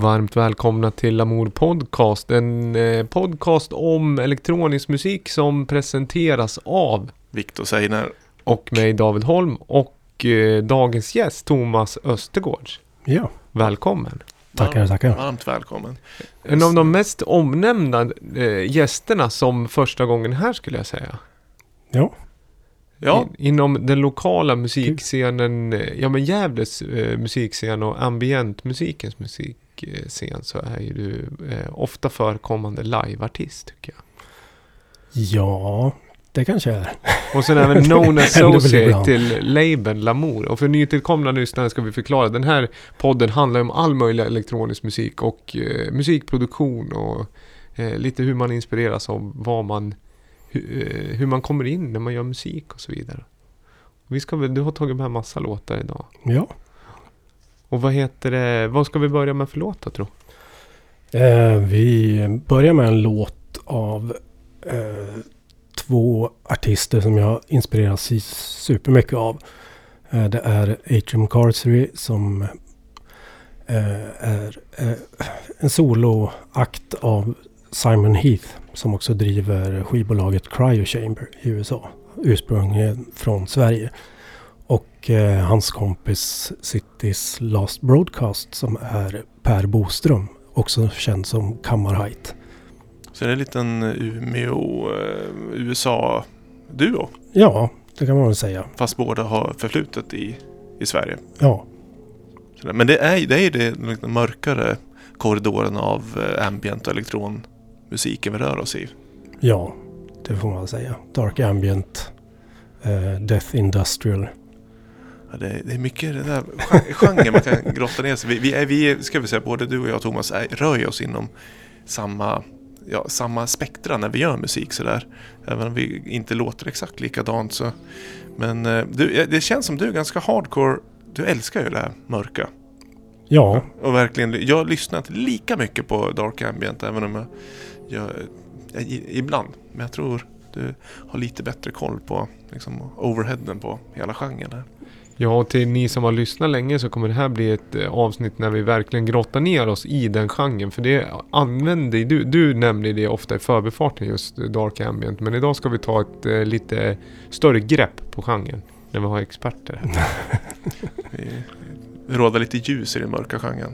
Varmt välkomna till Lamour Podcast. En eh, podcast om elektronisk musik som presenteras av Viktor Seiner. och mig David Holm och eh, dagens gäst Thomas Östergårds. Ja, Välkommen. tackar, Varmt- tackar. Varmt välkommen. En av de mest omnämnda eh, gästerna som första gången här skulle jag säga. Ja, Ja, I, inom den lokala musikscenen, ja men Gävles eh, musikscen och ambientmusikens musikscen så är ju du eh, ofta förekommande liveartist tycker jag. ja, det kanske är. Och sen även known associate till labeln Lamour. Och för nytillkomna lyssnare ska vi förklara. Den här podden handlar om all möjlig elektronisk musik och eh, musikproduktion och eh, lite hur man inspireras av vad man, hu, eh, hur man kommer in när man gör musik och så vidare. Vi ska du har tagit med massa låtar idag. Ja. Och vad heter det, vad ska vi börja med för låt då tro? Eh, vi börjar med en låt av eh, två artister som jag inspireras supermycket av. Eh, det är Atrium Carcery som eh, är en soloakt av Simon Heath som också driver skivbolaget Cryo Chamber i USA. Ursprungligen från Sverige. Och eh, hans kompis Citys Last Broadcast som är Per Boström. Också känd som Kammarhajt. så är det en liten eh, USA-duo. Ja, det kan man väl säga. Fast båda har förflutet i, i Sverige. Ja, Men det är, det är ju det liksom mörkare korridoren av eh, ambient och elektronmusiken vi rör oss i. ja, det får man säga. Dark Ambient, eh, Death Industrial. Ja, det, det är mycket det där gen- genren man kan grotta ner sig. Vi, vi, är, vi ska vi säga, både du och jag Thomas är, rör oss inom samma, ja, samma spektra när vi gör musik sådär. Även om vi inte låter exakt likadant så. Men eh, du, det känns som du är ganska hardcore. Du älskar ju det här mörka. Ja, Och verkligen, jag lyssnar inte lika mycket på Dark Ambient även om jag, jag, ibland. Men jag tror du har lite bättre koll på liksom, overheaden på hela genren. Här. Ja, och till ni som har lyssnat länge så kommer det här bli ett eh, avsnitt när vi verkligen grottar ner oss i den genren. För det använder du, du nämner det ofta i förbifarten just Dark Ambient. Men idag ska vi ta ett eh, lite större grepp på genren. När vi har experter här. Vi, råder lite ljus i den mörka genren.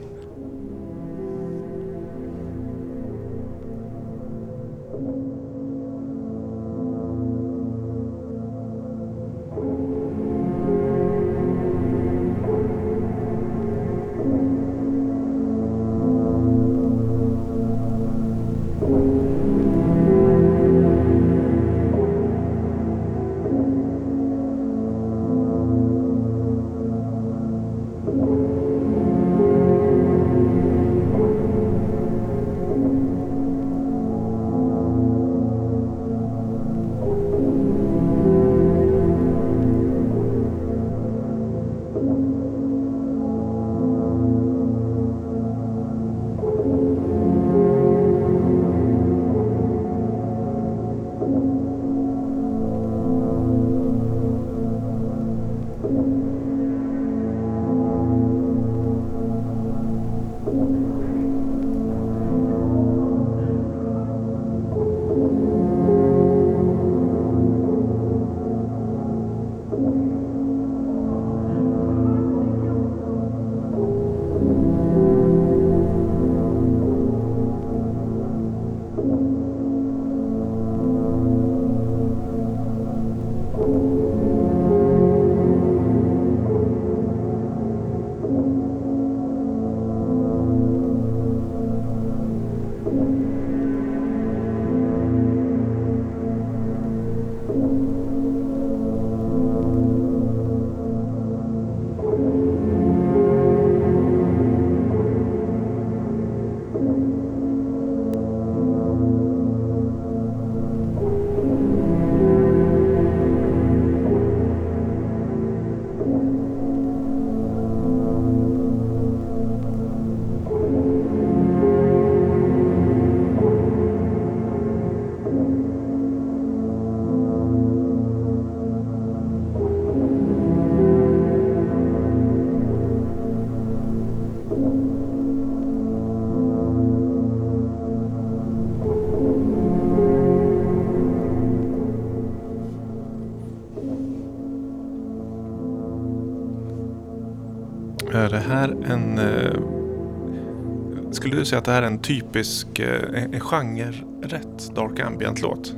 Säga att det här är en typisk eh, en, en genre-rätt Dark Ambient-låt?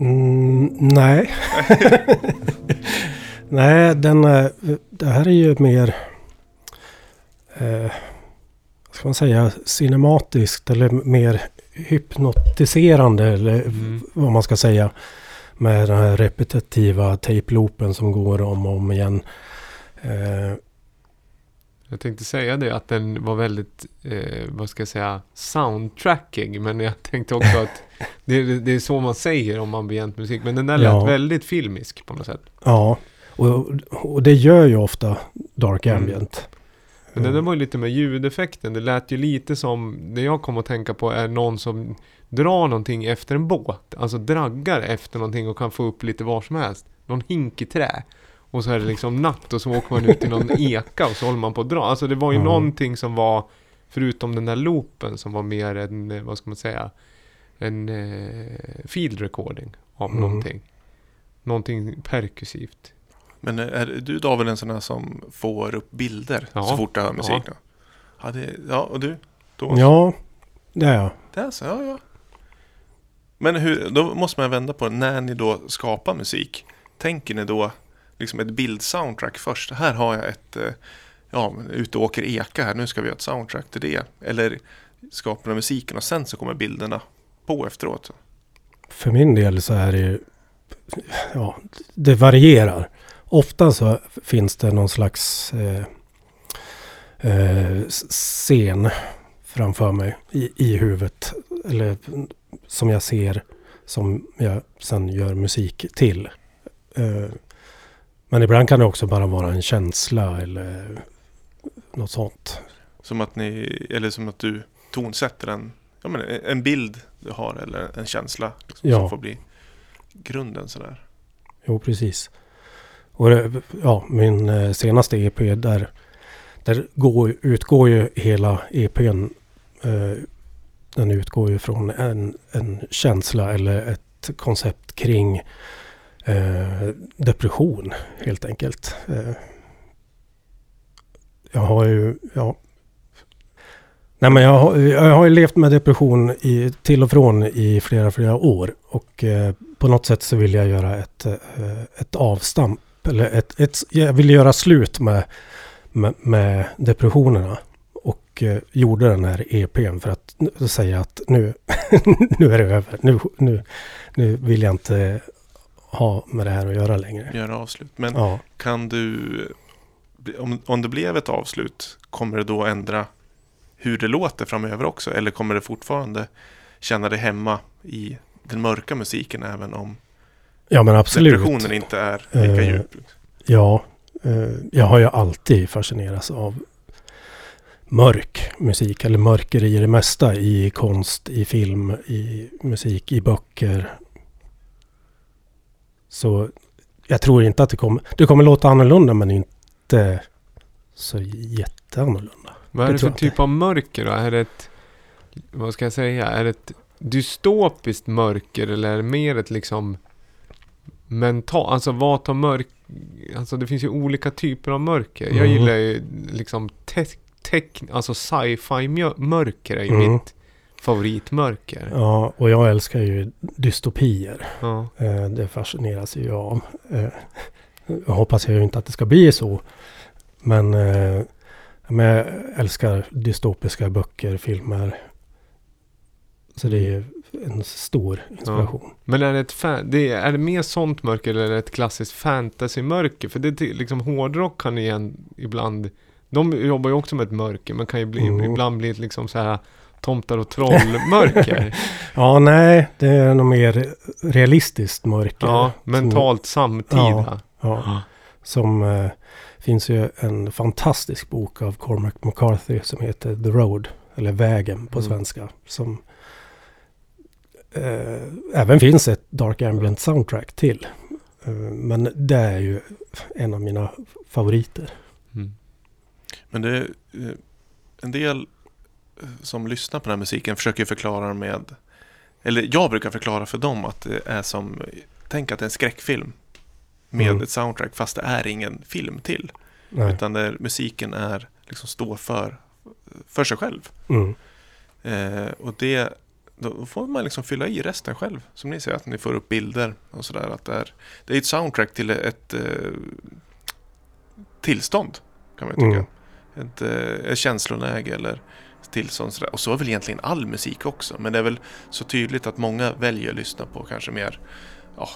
Mm, nej. nej, den, eh, det här är ju mer... Eh, ska man säga? Cinematiskt eller mer hypnotiserande eller Mm. vad man ska säga. Med den här repetitiva tape-loopen som går om och om igen. Eh, Jag tänkte säga det att den var väldigt, eh, vad ska jag säga, soundtrackig. Men jag tänkte också att det, det, är så man säger om ambient musik. Men den där lät Ja. väldigt filmisk på något sätt. ja, och, och det gör ju ofta Dark Mm. Ambient. Men den där var ju lite med ljudeffekten. Det lät ju lite som, det jag kom att tänka på är någon som drar någonting efter en båt. Alltså draggar efter någonting och kan få upp lite var som helst. Någon hink i trä. Och så är det liksom natt och så åker man ut i någon eka och så håller man på att dra. Alltså det var ju Ja. någonting som var, förutom den där loopen som var mer en, eh, vad ska man säga, en eh, field recording av Mm. någonting. Någonting perkursivt. Men är du David en sån här som får upp bilder Ja. så fort du hör musik? Ja. Ja, det, ja och du? Thomas? Ja, det är jag. Det är så, ja, ja. Men hur, då måste man vända på det. När ni då skapar musik, tänker ni då liksom ett bildsoundtrack först? Här har jag ett, eh, ja, ute och åker eka här, nu ska vi göra ett soundtrack till det. Eller skapar musiken och sen så kommer bilderna på efteråt? För min del så är det ju... Ja, det varierar. Ofta så finns det någon slags eh, eh, scen framför mig i, i huvudet. Eller som jag ser som jag sen gör musik till. Eh, men ibland kan det också bara vara en känsla eller något sånt. Som att ni, eller som att du tonsätter en, ja, men en bild du har eller en känsla liksom, Ja. som får bli grunden sådär. Jo, precis. Och det, ja, min eh, senaste EP där, där går, utgår ju hela EPn. Eh, den utgår ju från en, en känsla eller ett koncept kring eh, depression helt enkelt. Eh, jag har ju, ja. Nej men jag har, jag har ju levt med depression i, till och från i flera, flera år. Och eh, på något sätt så vill jag göra ett, eh, ett avstamp. Eller ett, ett, jag vill göra slut med, med, med depressionerna. Och eh, gjorde den här EPn för att säga att nu, nu är det över. Nu, nu, nu vill jag inte ha med det här att göra längre. Göra avslut. Men Ja. kan du, om, om det blev ett avslut, kommer det då ändra hur det låter framöver också? Eller kommer det fortfarande känna dig hemma i den mörka musiken även om ja men absolut. depressionen inte är lika Eh, djup? Ja, eh, jag har ju alltid fascinerats av mörk musik, eller mörker i det mesta, i konst, i film, i musik, i böcker. Så jag tror inte att det kommer, det kommer låta annorlunda men inte så jätteannorlunda. Vad är Det det för jag typ av mörker då? Är det ett, vad ska jag säga, är det ett dystopiskt mörker eller är det mer ett liksom mental, alltså vad tar mörk, alltså det finns ju olika typer av mörker. Jag Mm. gillar ju liksom te- teck, alltså sci-fi mörker är ju Mm. mitt favoritmörker. Ja, och jag älskar ju dystopier. Ja. Eh, Det fascineras ju jag av. Eh, Jag hoppas ju inte att det ska bli så. Men, eh, men jag älskar dystopiska böcker, filmer. Så det är ju en stor inspiration. Men är det, ett fa- det är, är det mer sånt mörker eller är det ett klassiskt fantasy-mörker? För det är liksom hårdrock kan igen ibland, de jobbar ju också med ett mörker men kan ju bli, Mm. ibland bli liksom så här tomtar och troll-mörker. Ja, nej, det är nog mer realistiskt mörker. ja, mentalt samtida. Ja, som eh, finns ju en fantastisk bok av Cormac McCarthy som heter The Road. Eller Vägen på Mm. svenska. Som eh, även finns ett Dark Ambient soundtrack till. Eh, men det är ju en av mina favoriter. Mm. Men det är eh, en del som lyssnar på den här musiken försöker förklara med eller jag brukar förklara för dem att det är som tänk att det är en skräckfilm med Mm. ett soundtrack fast det är ingen film till. Nej. Utan där musiken är, liksom står för, för sig själv. Mm. Eh, och det, då får man liksom fylla i resten själv. Som ni säger, att ni får upp bilder och sådär. Att det, är, det är ett soundtrack till ett eh, tillstånd, kan man ju tycka. Mm. Ett, eh, ett känsloläge eller Sådär. Och så är väl egentligen all musik också. Men det är väl så tydligt att många väljer att lyssna på kanske mer ja,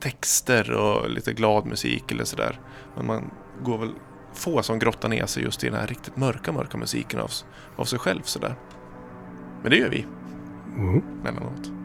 texter och lite glad musik eller sådär. Men man går väl få som grottar ner sig just i den här riktigt mörka, mörka musiken av, av sig själv sådär. Men det gör vi Mm. mellanåt.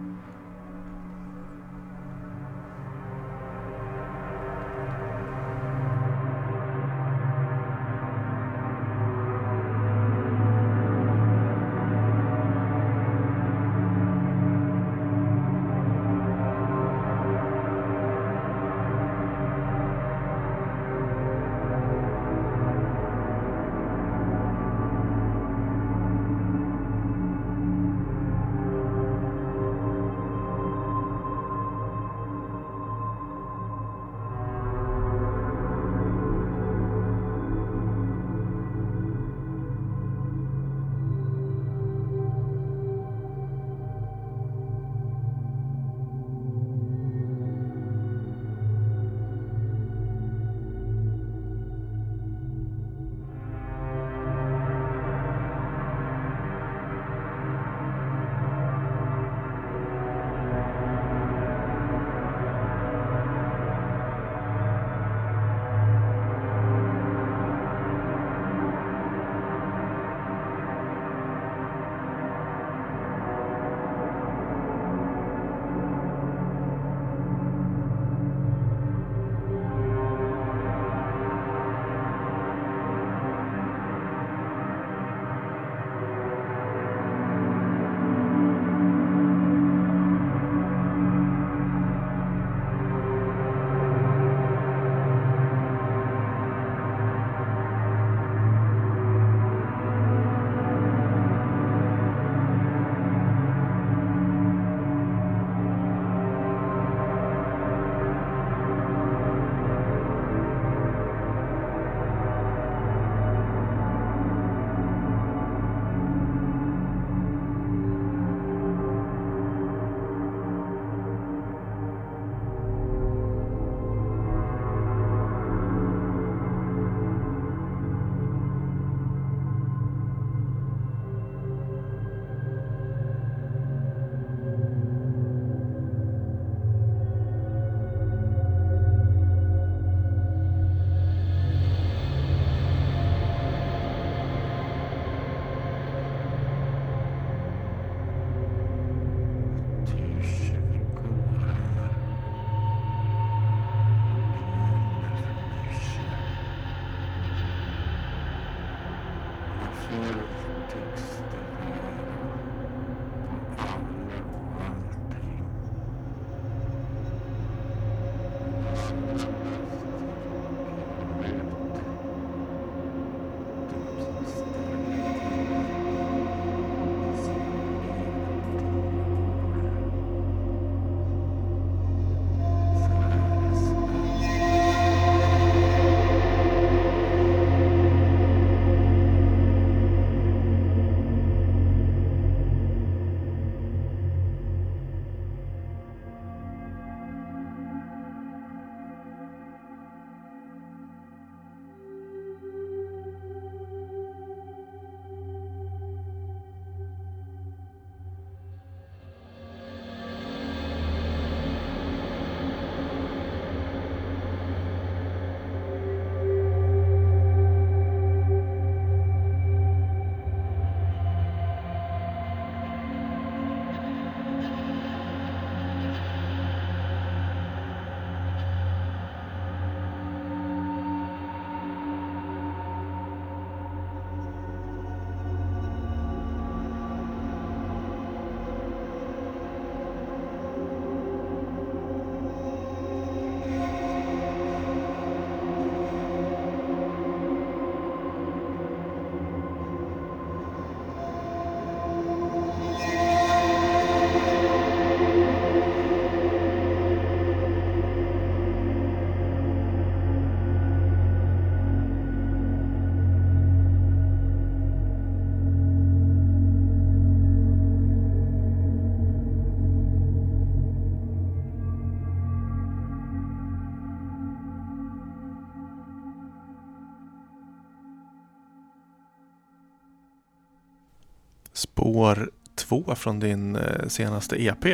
Spår två från din eh, senaste EP.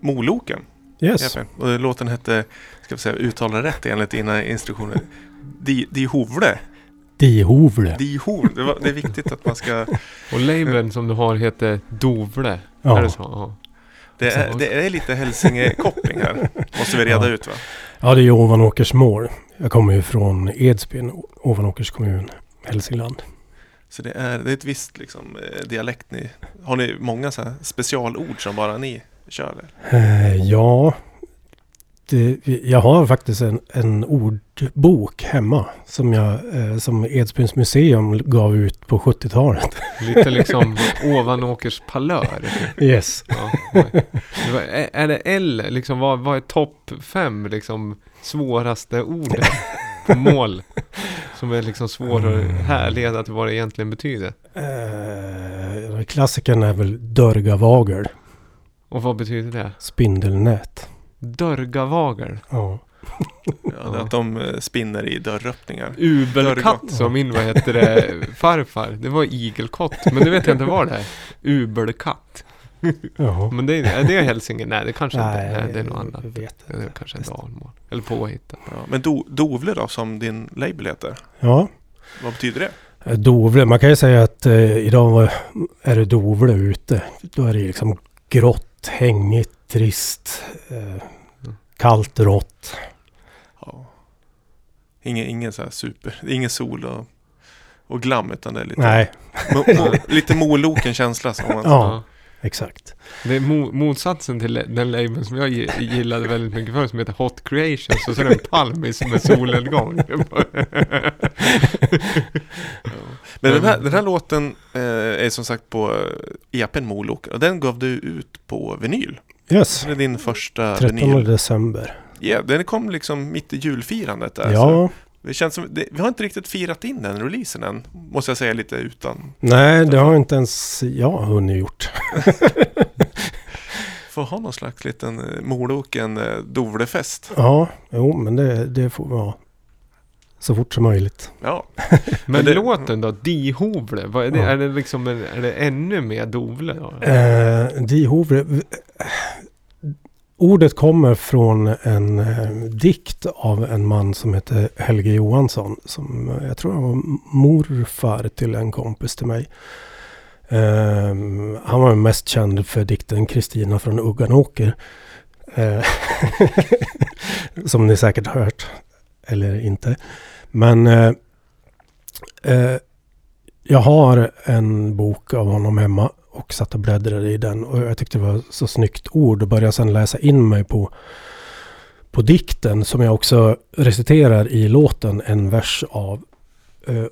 Moloken. Yes. EP. Och låten hette, ska vi säga, uttala rätt enligt dina instruktioner. Di, di Hovle. Die Hovle. Di Hovle. Det, var, det är viktigt att man ska... Och labeln som du har heter Dovle. Är Ja. det så? Ja. Det är, det är lite Hälsinge-koppling här. Måste vi reda Ja. ut va? ja, det är ju Ovanåkers mål. Jag kommer ju från Edsbyn, Ovanåkers kommun, Hälsingland. Så det är, det är ett visst liksom, eh, dialekt ni... Har ni många så här specialord som bara ni kör? Eller? Eh, ja, det, jag har faktiskt en, en ordbok hemma som, jag, eh, som Edsbyns museum gav ut på 70-talet. Lite liksom Ovanåkers palör. Yes. Ja. Var- är det L, liksom vad, vad är topp fem liksom svåraste orden på mål? Som är liksom svår att härleda till vad det egentligen betyder. Eh, klassikern är väl Dörgavagel, Och vad betyder det? spindelnät. Dörgavagel. Ja. Ja, det är att de eh, spinner i dörröppningar. Ubelkatt som min, vad heter det, farfar. Det var igelkott. Men det vet jag inte vad det är. Ubelkatt. Men det är, är det Hälsingland? Nej, det kanske inte Nej, är. Nej, det är något annat. jag vet Det är kanske en dalmål. Eller påhittat. Ja, men Do, Dovle då, som din label heter. Ja, Vad betyder det? Eh, Dovle. Man kan ju säga att eh, idag är det Dovle ute. Då är det liksom grått, hängigt, trist, eh, kallt, rått. Ja. Ingen, ingen så här super, ingen sol och, och glam utan det är lite, Nej, mo, mo, lite moloken känsla som man, Ja. Exakt. Det är mo- motsatsen till den labeln som jag gi- gillade väldigt mycket förr som heter Hot Creations. Och så är det en palmis med solnedgång. Men den här, den här låten eh, är som sagt på eh, EPn Moloken och den gav du ut på vinyl. Yes. Det är din första 13 vinyl. december. Ja, den kom liksom mitt i julfirandet där. Så Ja, det känns som, det, vi har inte riktigt firat in den releasen än. Måste jag säga lite utan. nej det har inte ens jag hunnit gjort. Får ha någon slags liten eh, Moloken eh, Dovlefest. Ja, jo men det, det får vara så fort som möjligt. Ja, Men det- låten då? Di Hovle? Vad är det? Ja. Är det liksom en, är det ännu mer Dovle då? Eh, Die Hovre. Ordet kommer från en eh, dikt av en man som heter Helge Johansson. Som eh, jag tror han var morfar till en kompis till mig. Eh, han var mest känd för dikten Kristina från Ugganåker. Eh, som ni säkert har hört. Eller inte. Men eh, eh, jag har en bok av honom hemma och satt och bläddrade i den och jag tyckte det var så snyggt ord och började sedan läsa in mig på, på dikten som jag också reciterar i låten en vers av. Eh,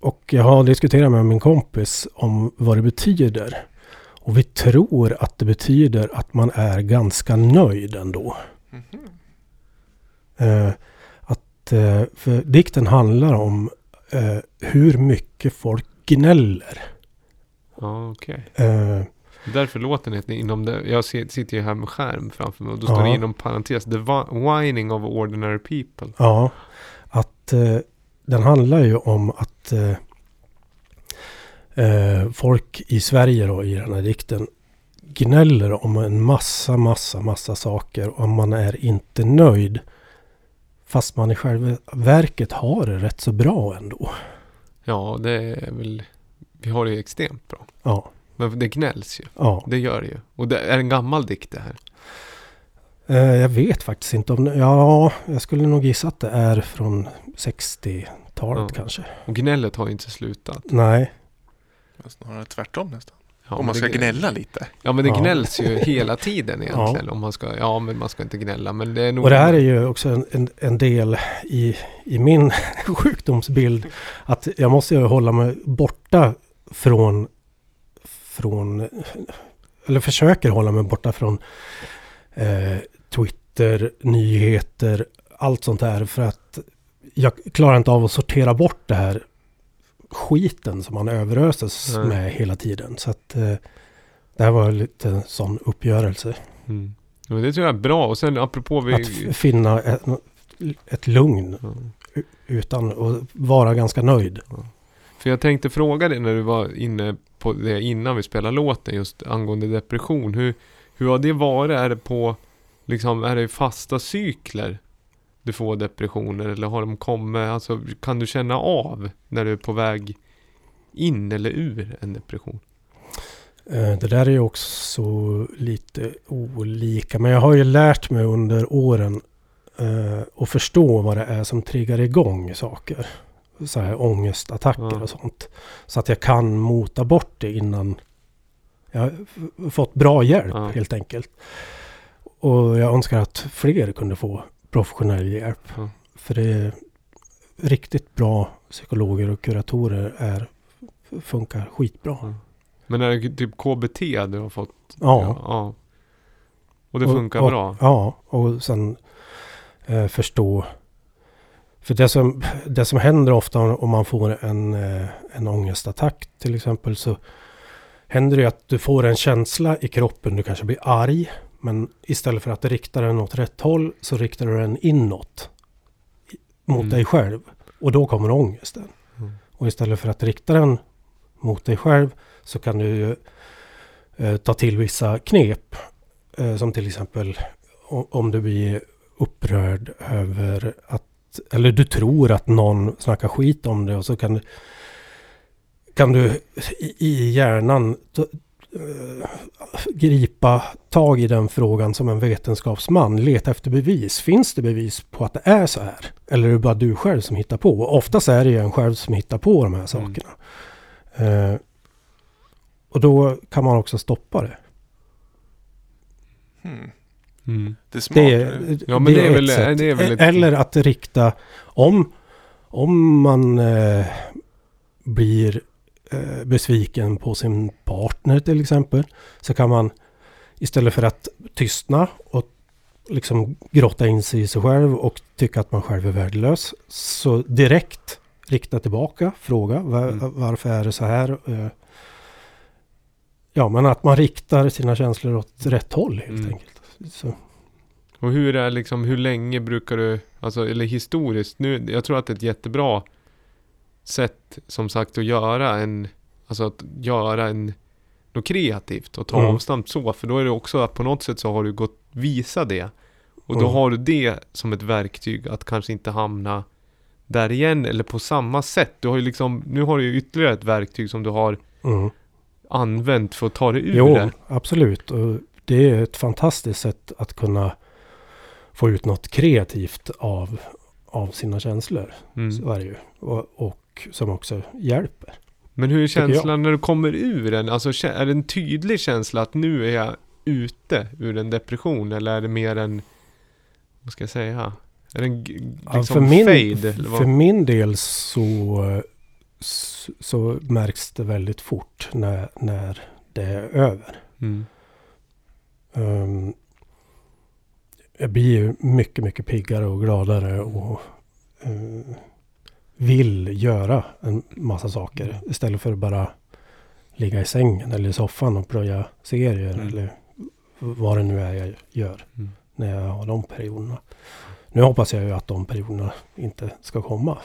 Och jag har diskuterat med min kompis om vad det betyder. Och vi tror att det betyder att man är ganska nöjd ändå. Mhm. Eh, att, eh, dikten handlar om hur mycket folk gnäller. Ja, okej. Eh, Därför låten inom det. Jag sitter ju här med skärm framför mig och då Ja. står det inom parentes The whining of ordinary people. Ja, att eh, den handlar ju om att eh, eh, folk i Sverige då i den här dikten gnäller om en massa, massa, massa saker och man är inte nöjd. Fast man i själva verket har det rätt så bra ändå. Ja, det är väl... Vi har det ju extremt bra. Ja, Men det gnälls ju. ja. Det gör det ju. Och det är en gammal dikt det här. Eh, jag vet faktiskt inte om det, Ja, jag skulle nog gissa att det är från 60-talet Ja. kanske. Och gnället har ju inte slutat. Nej. Snarare tvärtom nästan. Ja, Om man ska gnälla lite. Ja, men det Ja. gnälls ju hela tiden egentligen. Om man ska... Ja, men man ska inte gnälla. Men det är nog... Och det här är ju också en, en, en del i, i min sjukdomsbild. Att jag måste ju hålla mig borta från, från eller försöker hålla mig borta från eh, Twitter, nyheter, allt sånt där. För att jag klarar inte av att sortera bort det här skiten som man överöses Nej. med hela tiden. Så att eh, det här var lite en sån uppgörelse. Mm. Det tror jag är bra. Och sen apropå vi... Att finna ett, ett lugn Ja. utan att vara ganska nöjd. För jag tänkte fråga dig när du var inne på det innan vi spelade låten just angående depression. Hur, hur har det varit? Är det på, liksom, är det fasta cykler du får depressioner eller har de kommit, alltså kan du känna av när du är på väg in eller ur en depression? Eh, det där är ju också lite olika. Men jag har ju lärt mig under åren eh, att förstå vad det är som triggar igång saker. Så här ångestattacker Ja. och sånt. Så att jag kan mota bort det innan jag har fått bra hjälp Ja. helt enkelt. Och jag önskar att fler kunde få professionell hjälp. Ja. För det är riktigt bra psykologer och kuratorer är, funkar skitbra. Ja. Men är det typ KBT du har fått? Ja. ja. Och det Och- funkar och, bra? Ja, och sen eh, förstå. För det som, det som händer ofta om man får en, eh, en ångestattack till exempel så händer det att du får en känsla i kroppen. Du kanske blir arg. Men istället för att rikta den åt rätt håll så riktar du den inåt. Mot Mm. dig själv. Och då kommer ångesten. Mm. Och istället för att rikta den mot dig själv så kan du eh, ta till vissa knep. Eh, som till exempel o- om du blir upprörd över att, eller du tror att någon snackar skit om det och så kan du, kan du i, i hjärnan t- eh, gripa tag i den frågan som en vetenskapsman. Leta efter bevis. Finns det bevis på att det är så här? Eller är det bara du själv som hittar på? Och oftast är det ju en själv som hittar på de här sakerna. Eh, och då kan man också stoppa det. Hmm. Mm. Det är smart. Det är, Ja, men det är ett väl- sätt. det är väl ett- Eller att rikta om, om man eh, blir eh, besviken på sin partner till exempel. Så kan man istället för att tystna och liksom grotta in sig i sig själv och tycka att man själv är värdelös. Så direkt rikta tillbaka, fråga var, Mm. varför är det så här? Eh, Ja, men att man riktar sina känslor åt rätt håll helt Mm. enkelt. Så. Och hur är liksom, hur länge brukar du, alltså eller historiskt, nu, jag tror att det är ett jättebra sätt som sagt att göra en, alltså att göra en, något kreativt och ta Mm. avstamp så, för då är det också att på något sätt så har du gått visa det. Och då Mm. har du det som ett verktyg att kanske inte hamna där igen eller på samma sätt. Du har ju liksom, nu har du ju ytterligare ett verktyg som du har Mm. använt för att ta dig ur Jo, det. absolut. Och det är ett fantastiskt sätt att kunna få ut något kreativt av, av sina känslor. Mm. Så är det ju. Och, och som också hjälper. Men hur är känslan när du kommer ur den? Alltså är det en tydlig känsla att nu är jag ute ur en depression? Eller är det mer en, vad ska jag säga? Är det en g- Ja, liksom för, min, fade? Eller för vad? min del så, så, så märks det väldigt fort när, när det är över. Mm. Ehm, jag blir ju mycket, mycket piggare och gladare och eh, vill göra en massa saker istället för att bara ligga i sängen eller i soffan och plöja serier Mm. eller vad det nu är jag gör Mm. när jag har de perioderna. Nu hoppas jag ju att de perioderna inte ska komma.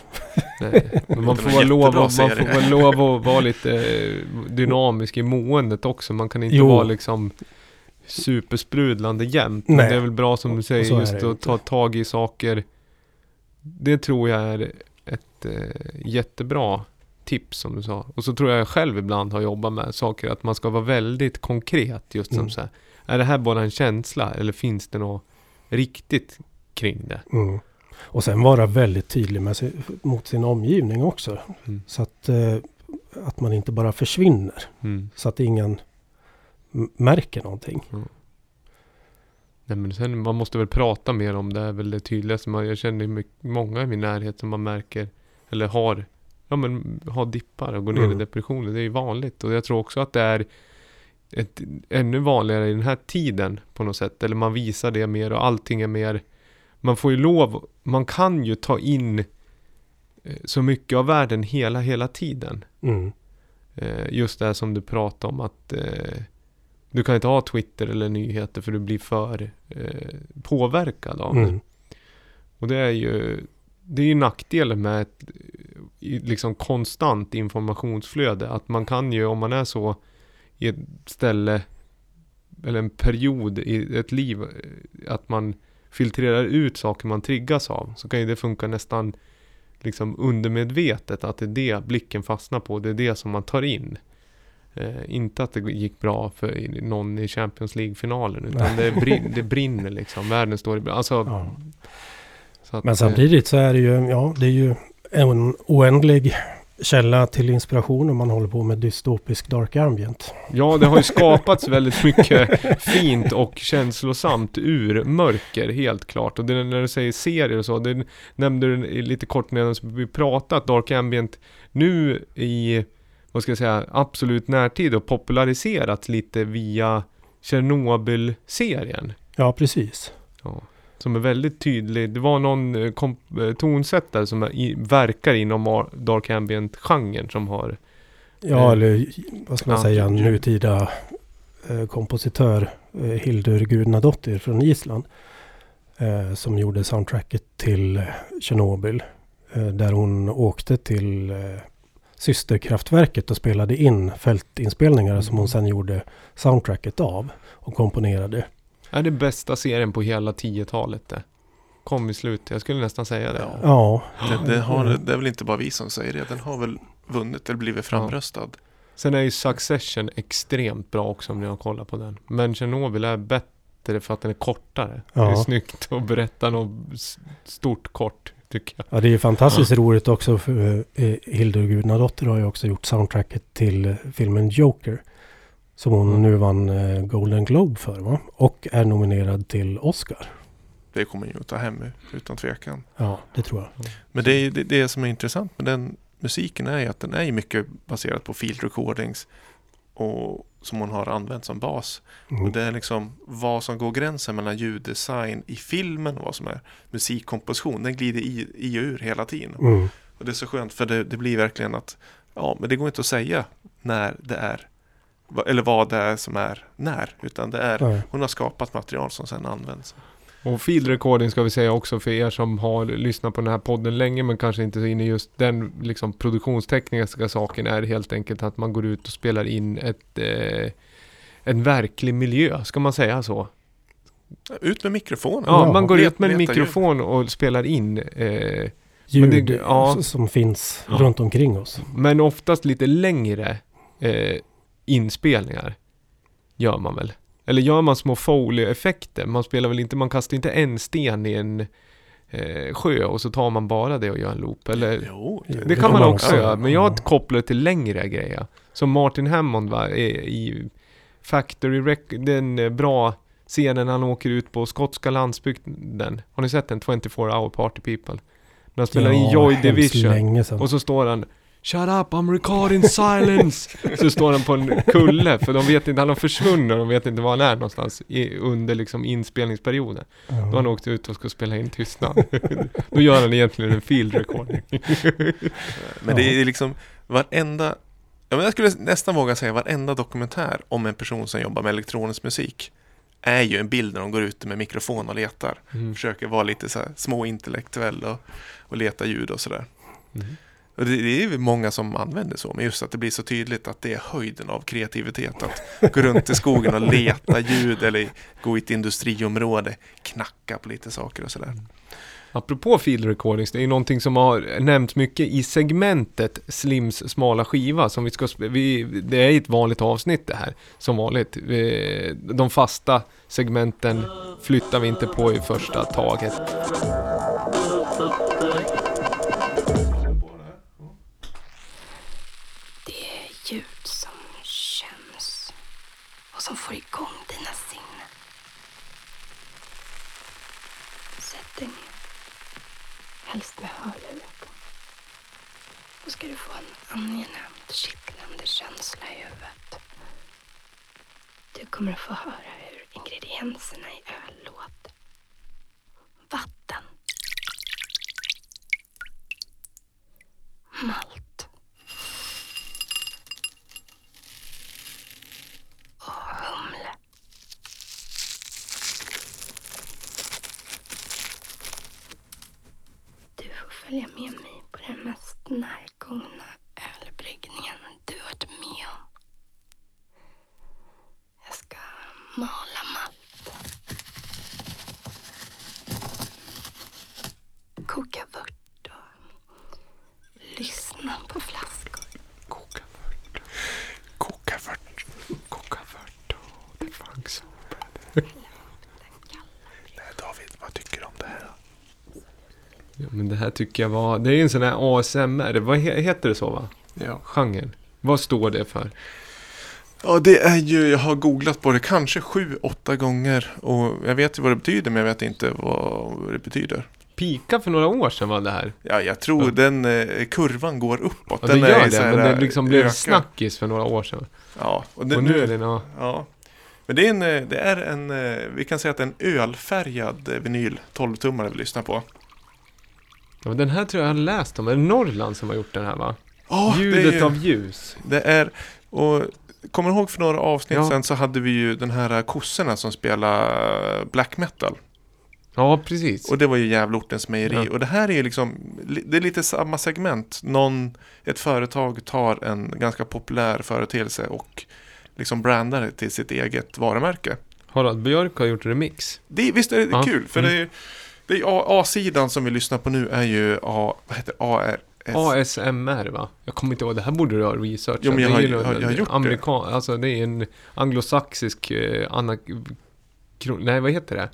Nej, men man får lov, man får lov att vara lite eh, dynamisk i måendet också. Man kan inte Jo. vara liksom supersprudlande jämt. Men Nej. det är väl bra som du säger, just att inte. ta tag i saker. Det tror jag är ett eh, jättebra tips som du sa. Och så tror jag själv ibland har jobbat med saker att man ska vara väldigt konkret just som Mm. så här. Är det här bara en känsla eller finns det något riktigt kring det? Mm. Och sen vara väldigt tydlig med sin, mot sin omgivning också. Mm. Så att, eh, att man inte bara försvinner. Mm. Så att ingen märker någonting. Nej men sen, man måste väl prata mer om det, är väl det tydligaste. Man, jag känner mycket, många i min närhet som man märker, eller har, ja men har dippar och går ner Mm. i depressioner. Det är ju vanligt. Och jag tror också att det är ett, ännu vanligare i den här tiden på något sätt. Eller man visar det mer och allting är mer, man får ju lov, man kan ju ta in eh, så mycket av världen hela, hela tiden. Mm. Eh, Just det här som du pratade om att eh, du kan inte ha Twitter eller nyheter för du blir för eh, påverkad av det. Mm. Och det är ju det är ju nackdelen med ett, liksom konstant informationsflöde. Att man kan ju, om man är så i ett ställe eller en period i ett liv, eh, att man filtrerar ut saker man triggas av. Så kan ju det funka nästan liksom undermedvetet att det är det blicken fastnar på. Det är det som man tar in. Eh, inte att det gick bra för någon i Champions League-finalen. Utan det, brin, det brinner liksom. Världen står i Alltså, Ja. att, Men eh, samtidigt så är det ju, ja, det är ju en oändlig källa till inspiration om man håller på med dystopisk dark ambient. Ja, det har ju skapats väldigt mycket fint och känslosamt ur mörker, helt klart. Och det, när du säger serier och så, det nämnde du lite kort medan vi pratade, att Dark Ambient nu i, vad ska jag säga, absolut närtid och populariserats lite via Chernobyl-serien. Ja, precis. Ja, som är väldigt tydlig. Det var någon eh, eh, tonsättare som i, verkar inom ar- Dark Ambient-genren som har Ja, Eh, eller vad ska man säga, nutida eh, kompositör eh, Hildur Gudnadottir från Island. Eh, som gjorde soundtracket till Tjernobyl. Där hon åkte till systerkraftverket och spelade in fältinspelningar som hon sen gjorde soundtracket av. Och komponerade. är det bästa serien på hela 10-talet det. Kom i slutet, jag skulle nästan säga det. Ja. Ja, Det, det, har, det är väl inte bara vi som säger det. Den har väl vunnit eller blivit framröstad. Sen är ju Succession extremt bra också om ni har kollat på den. Men Chernobyl är bättre för att den är kortare. Ja. Det är snyggt att berätta något stort kort, tycker jag. ja det är ju fantastiskt roligt också för eh, Hildur Gudnadottir har ju också gjort soundtracket till eh, filmen Joker. Som hon Mm. nu vann eh, Golden Globe för va? Och är nominerad till Oscar. Det kommer ju att ta hem utan tvekan. Ja, det tror jag. Men det, är, det, det som är intressant med den musiken är ju att den är mycket baserad på field recordings och som hon har använt som bas. Mm. Och det är liksom vad som går gränsen mellan ljuddesign i filmen och vad som är musikkomposition. Den glider i, i och ur hela tiden. Mm. Och det är så skönt för det, det blir verkligen att ja, men det går inte att säga när det är eller vad det är som är när. Utan det är, Nej. hon har skapat material som sedan används. Och field recording ska vi säga också för er som har lyssnat på den här podden länge men kanske inte så inne i just den liksom, produktionstekniska saken är helt enkelt att man går ut och spelar in ett, eh, en verklig miljö, ska man säga så? Ut med mikrofonen. Ja, Ja, man går ut med en leta ljud. mikrofon och spelar in eh, Ljud det- ja. som finns Ja. runt omkring oss. Men oftast lite längre eh, inspelningar gör man väl? Eller gör man små Foley-effekter? Man spelar väl inte, man kastar inte en sten i en eh, sjö och så tar man bara det och gör en loop? Eller? Jo, Det kan man också ja. göra, men jag kopplar det till längre grejer. Som Martin Hammond va, i, i Factory Rec- den eh, bra scenen han åker ut på skotska landsbygden. Har ni sett den? 24 hour party people. När han spelar in Joy Division. Och så står han Shut up, I'm recording silence! så står han på en kulle, för de vet inte, han har försvunnit och de vet inte var han är någonstans i, under liksom inspelningsperionen. Då har han åkt ut och ska spela in tystnad. Då gör han egentligen en field recording. Men det är liksom varenda, ja, men jag skulle nästan våga säga varenda dokumentär om en person som jobbar med elektronisk musik är ju en bild när de går ute med mikrofon och letar. Mm. Försöker vara lite så här småintellektuell och, och leta ljud och sådär. Mm. Och det, det är ju många som använder så, men just att det blir så tydligt att det är höjden av kreativitet. Att gå runt i skogen och leta ljud eller gå i ett industriområde, knacka på lite saker och sådär. Apropå field recordings, det är ju någonting som har nämnts mycket i segmentet Slims smala skiva som vi ska, vi, det är ett vanligt avsnitt det här, som vanligt. Vi- De fasta segmenten flyttar vi inte på i första taget. Som får igång dina sinnen. Sätt dig ner. Helst med hörlurar på. Då ska du få en angenämt kittlande känsla i huvudet. Du kommer att få höra hur ingredienserna i öl låter. Vatten. Malt. och humle. Du får följa med mig på den mest närgångna lyssna på flaskor. Koka vört, Koka vört. koka vört och det fanns Nej, David, vad tycker du om det här? Ja, men det här tycker jag var... Det är en sån här ASMR. Vad he, heter det så va? Ja. Genren. Vad står det för? ja, det är ju, jag har googlat på det kanske sju, åtta gånger. Och jag vet ju vad det betyder, men jag vet inte vad det betyder. Pika för några år sedan var det här. Ja, jag tror Ja. den eh, kurvan går uppåt. Ja, den gör så det, men det liksom blev ökar. snackis för några år sedan. Ja, och, det, Och nu är det nå... Ja. Men det är en, eh, det är en eh, vi kan säga att det är en ölfärgad eh, vinyl 12-tummare vi lyssnar på. Ja, men den här tror jag jag har läst om. Är det Norrland som har gjort den här va? Ja, Ljudet det är, av ljus. Det är, och kommer du ihåg för några avsnitt Ja. sen så hade vi ju den här kossorna som spelar black metal. Ja, precis. Och det var ju Gävleortens mejeri. Ja. Och det här är ju liksom, li- det är lite samma segment. Någon, ett företag tar en ganska populär företeelse och liksom brandar det till sitt eget varumärke. Harald Björk har gjort remix. Det, visst är det Ja. kul? För Mm. det är, A-sidan som vi lyssnar på nu är ju A, vad heter det? ARS. ASMR va? Jag kommer inte ihåg, det här borde du ha researchat. Jo, men jag Det är har- ju jag har- jag har gjort det. amerikan, Alltså det är en anglosaxisk eh, anak... Nej, vad heter det?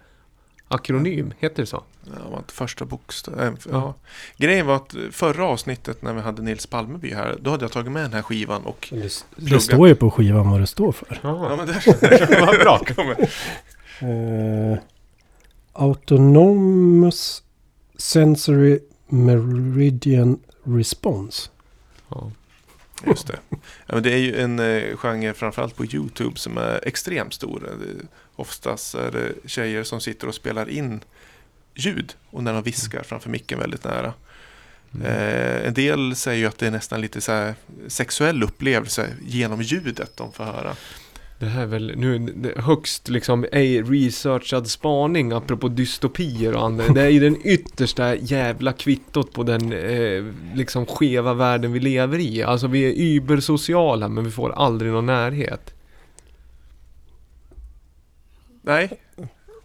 Akronym, heter det så? Ja, var inte första bokstaven. Ja. Ja. Grejen var att förra avsnittet när vi hade Nils Palmeby här, då hade jag tagit med den här skivan och... Det, det står ju på skivan vad det står för. Ja, Ja, men där, vad bra. kommer. Eh, autonomous Sensory Meridian Response. Ja. Just det. Ja, men det är ju en eh, genre framförallt på YouTube som är extremt stor. Det, oftast är det tjejer som sitter och spelar in ljud och när de viskar framför micken väldigt nära. Mm. Eh, en del säger ju att det är nästan lite så här sexuell upplevelse genom ljudet de får höra. Det här är väl nu högst liksom ej researchad spaning apropå dystopier och annat. Det är ju den yttersta jävla kvittot på den eh, liksom skeva världen vi lever i. Alltså vi är übersociala men vi får aldrig någon närhet. Nej,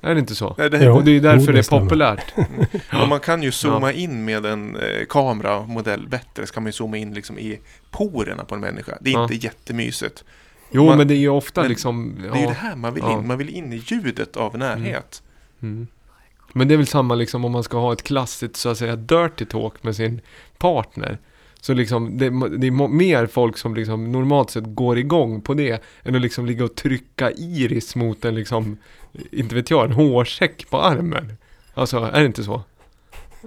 Är det inte så? nej det, Jo. Och det är därför Jo, det det är populärt. och man kan ju zooma in med en eh, kameramodell bättre. Så kan man ju zooma in liksom i porerna på en människa. Det är Ja. inte jättemysigt. Jo Man- men det är ju ofta liksom... Det är ju ja. det här man vill Ja. in. Man vill in i ljudet av närhet. Mm. Men det är väl samma liksom om man ska ha ett klassiskt så att säga dirty talk med sin partner. Så liksom det, det är mer folk som liksom normalt sett går igång på det än att liksom ligga och trycka iris mot en liksom, inte vet jag, en hårsäck på armen. Alltså, är det inte så?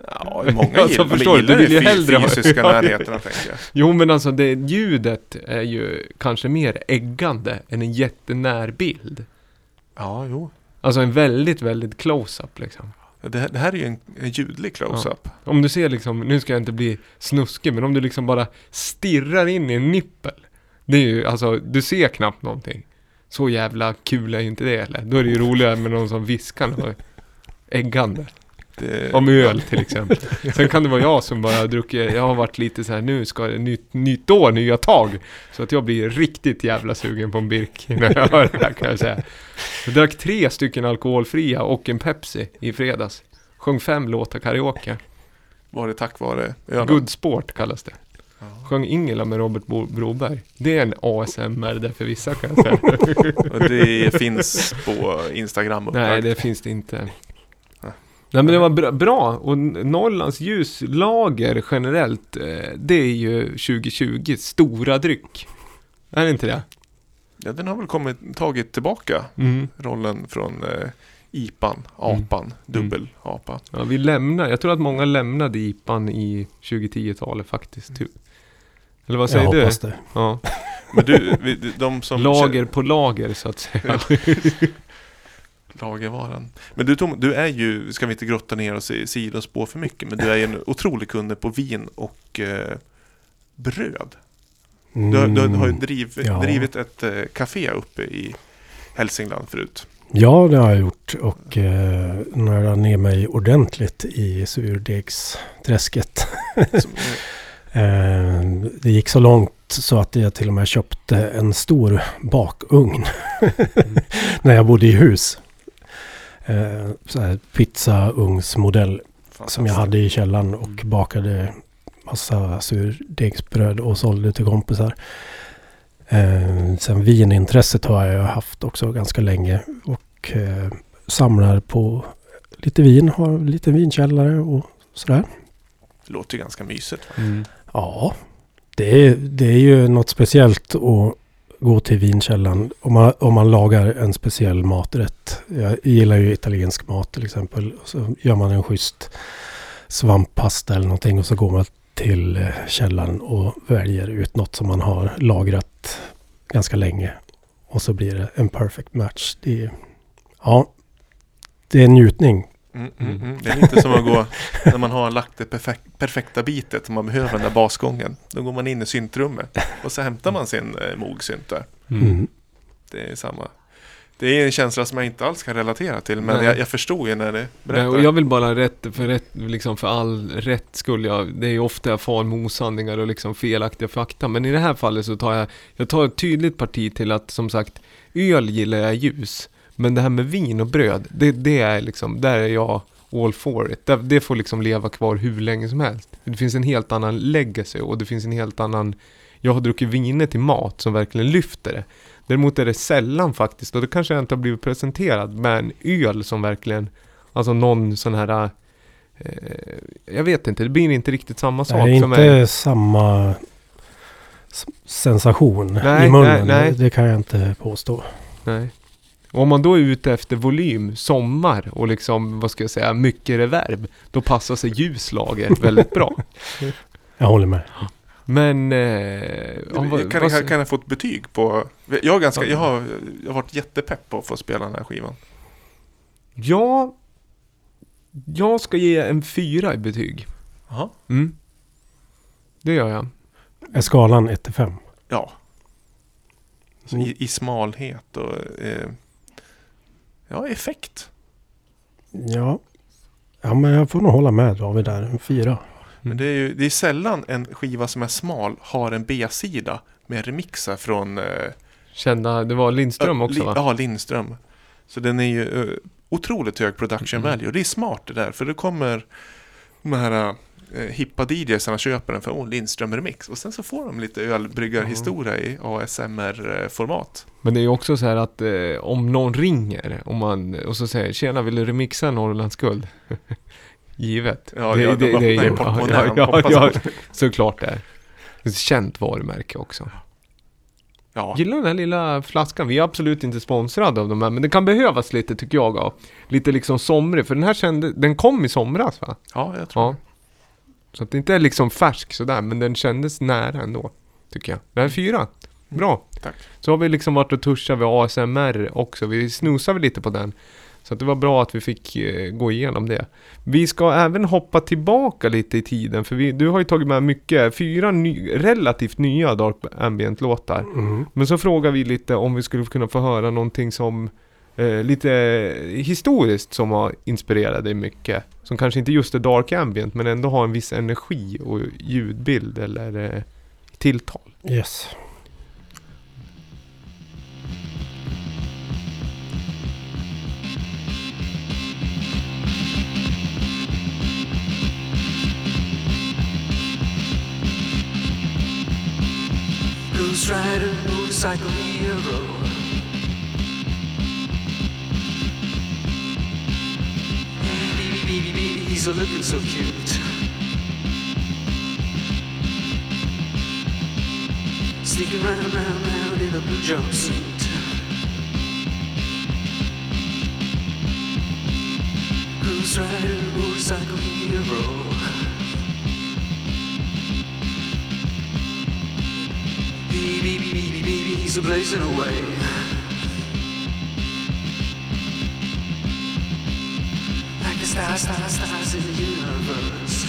Ja, många Alltså, förstår gillar du vill ju hellre ha- fysiska Ja, närheterna tänker jag. Jo men alltså det ljudet är ju kanske mer äggande än en jättenär bild. Ja, jo. Alltså en väldigt, väldigt close-up liksom. Det, det här är ju en, en ljudlig close-up. Om du ser liksom, nu ska jag inte bli snuskig, men om du liksom bara stirrar in i en nippel. Det är ju, alltså, du ser knappt någonting. Så jävla kul är ju inte det eller? Då är det ju roligare med någon som viskar något äggande. Det, Om öl till exempel. Sen kan det vara jag som bara druckit, jag har varit lite så här nu ska det nytt, nytt år, nya tag. Så att jag blir riktigt jävla sugen på en birk när jag hör det här kan jag säga. Jag drack tre stycken alkoholfria och en Pepsi i fredags. Sjöng fem låtar karaoke. Var det tack vare ölen? Good Sport kallas det. Sjöng Ingela med Robert Bo- Broberg. Det är en ASMR där för vissa kan jag säga. Det finns på Instagram Nej, upplagt. det finns det inte. Nej. Men det var bra, bra. och Norrlands ljuslager generellt, eh, det är ju 2020 stora dryck. Är det inte det? Ja, den har väl kommit, tagit tillbaka Mm. rollen från eh, IPan, apan, dubbel-apa. Ja, vi lämnar, jag tror att många lämnade IPan i 2010-talet faktiskt. Typ. Eller vad säger Jag du? hoppas det. Ja. Men du, de som... Lager på lager så att säga. Lagervaran. Men du Tom, du är ju, ska vi inte grotta ner oss i sidospår för mycket, men du är ju en otrolig kunde på vin och eh, bröd. Du, har- du har ju Mm. driv, ja. drivit ett eh, café uppe i Hälsingland förut. Ja, det har jag gjort och eh, nördat ner mig ordentligt i surdegsträsket. Som, eh, det gick så långt så att jag till och med köpte en stor bakugn när jag bodde i hus. Eh, så här pizzaugnsmodell som jag hade i källaren och bakade massa surdegsbröd och sålde till kompisar. Eh, sen vinintresset har jag haft också ganska länge och eh, samlar på lite vin, har lite vinkällare och sådär. Det låter ju ganska mysigt. Mm. Ja, det är, det är ju något speciellt att gå till vinkällan om man, om man lagar en speciell maträtt. Jag gillar ju italiensk mat till exempel. Och så gör man en schysst svamppasta eller någonting och så går man till eh, källan och väljer ut något som man har lagrat ganska länge. Och så blir det en perfect match. Det är, ja, det är en njutning. Mm, mm, mm. Det är lite som att gå när man har lagt det perfek perfekta bitet och man behöver den där basgången. Då går man in i syntrummet och så hämtar man sin eh, mogsynt där. Mm. Mm. Det är samma. Det är en känsla som jag inte alls kan relatera till men Nej. jag, jag förstod ju när det Nej, berättade. och jag vill bara rätt för, rätt, liksom för all rätt skull. Jag, det är ju ofta jag far med osanningar och liksom felaktiga fakta. Men i det här fallet så tar jag, jag tar ett tydligt parti till att som sagt, öl gillar jag ljus. Men det här med vin och bröd, det, det är liksom, där är jag all for it. Det, det får liksom leva kvar hur länge som helst. Det finns en helt annan legacy och det finns en helt annan, jag har druckit viner till mat som verkligen lyfter det. Däremot är det sällan faktiskt, och det kanske jag inte har blivit presenterad, med en öl som verkligen, alltså någon sån här, eh, jag vet inte, det blir inte riktigt samma sak Det är inte samma sensation Nej, i munnen. nej, det kan jag inte påstå. Nej. Och om man då är ute efter volym, sommar och liksom, vad ska jag säga, mycket reverb, då passar sig ljuslager väldigt bra. Jag håller med. Men... Eh, om, kan, vad- kan, kan jag få ett betyg på... Jag, är ganska, Ja. jag, har, jag har varit jättepepp på att få spela den här skivan. Ja, jag ska ge en fyra i betyg. Jaha. Mm. Det gör jag. Är skalan 1 till 5? Ja. Så Mm. i, I smalhet och... Eh, ja, effekt. Ja. Ja, men jag får nog hålla med David där. En fyra. Men det är ju det är sällan en skiva som är smal har en B-sida med remixar från... Eh, Kända, det var Lindström också Li- va? Ja, Lindström. Så den är ju eh, otroligt hög production Mm. value. Och det är smart det där, för det kommer de här eh, hippa DJsarna köper den för oh, Lindström remix. Och sen så får de lite ölbryggarhistoria i ASMR-format. Men det är ju också så här att eh, om någon ringer om man, och så säger Tjena, vill du remixa Norrlands guld? Givet. Ja, ja, de öppnar ju portmonnän och ja, hoppas ja, att- såklart det är. Ett känt varumärke också. Ja, Gillar den här lilla flaskan. Vi är absolut inte sponsrade av de här, men det kan behövas lite tycker jag. Av. Lite liksom somrig, för den här kände, den kom i somras va? ja jag tror Ja. Så att det inte är liksom färsk sådär, men den kändes nära ändå. Tycker jag. Det här är fyra. Bra. Tack. Så har vi liksom varit och touchat vid ASMR också. Vi snosade lite på den. Så att det var bra att vi fick eh, gå igenom det. Vi ska även hoppa tillbaka lite i tiden. För vi, du har ju tagit med mycket, fyra ny, relativt nya Dark Ambient-låtar. Mm. Men så frågar vi lite om vi skulle kunna få höra någonting som eh, lite historiskt som har inspirerat dig mycket. Som kanske inte just är Dark Ambient men ändå har en viss energi och ljudbild eller eh, tilltal. Yes. Ghost Rider, motorcycle hero. Baby, baby, he's a looking so cute. Sneaking round, round, round in a blue jumpsuit. Ghost Rider, motorcycle hero. Baby, baby, baby, baby, he's a blazing away. Stars, stars, stars in the universe.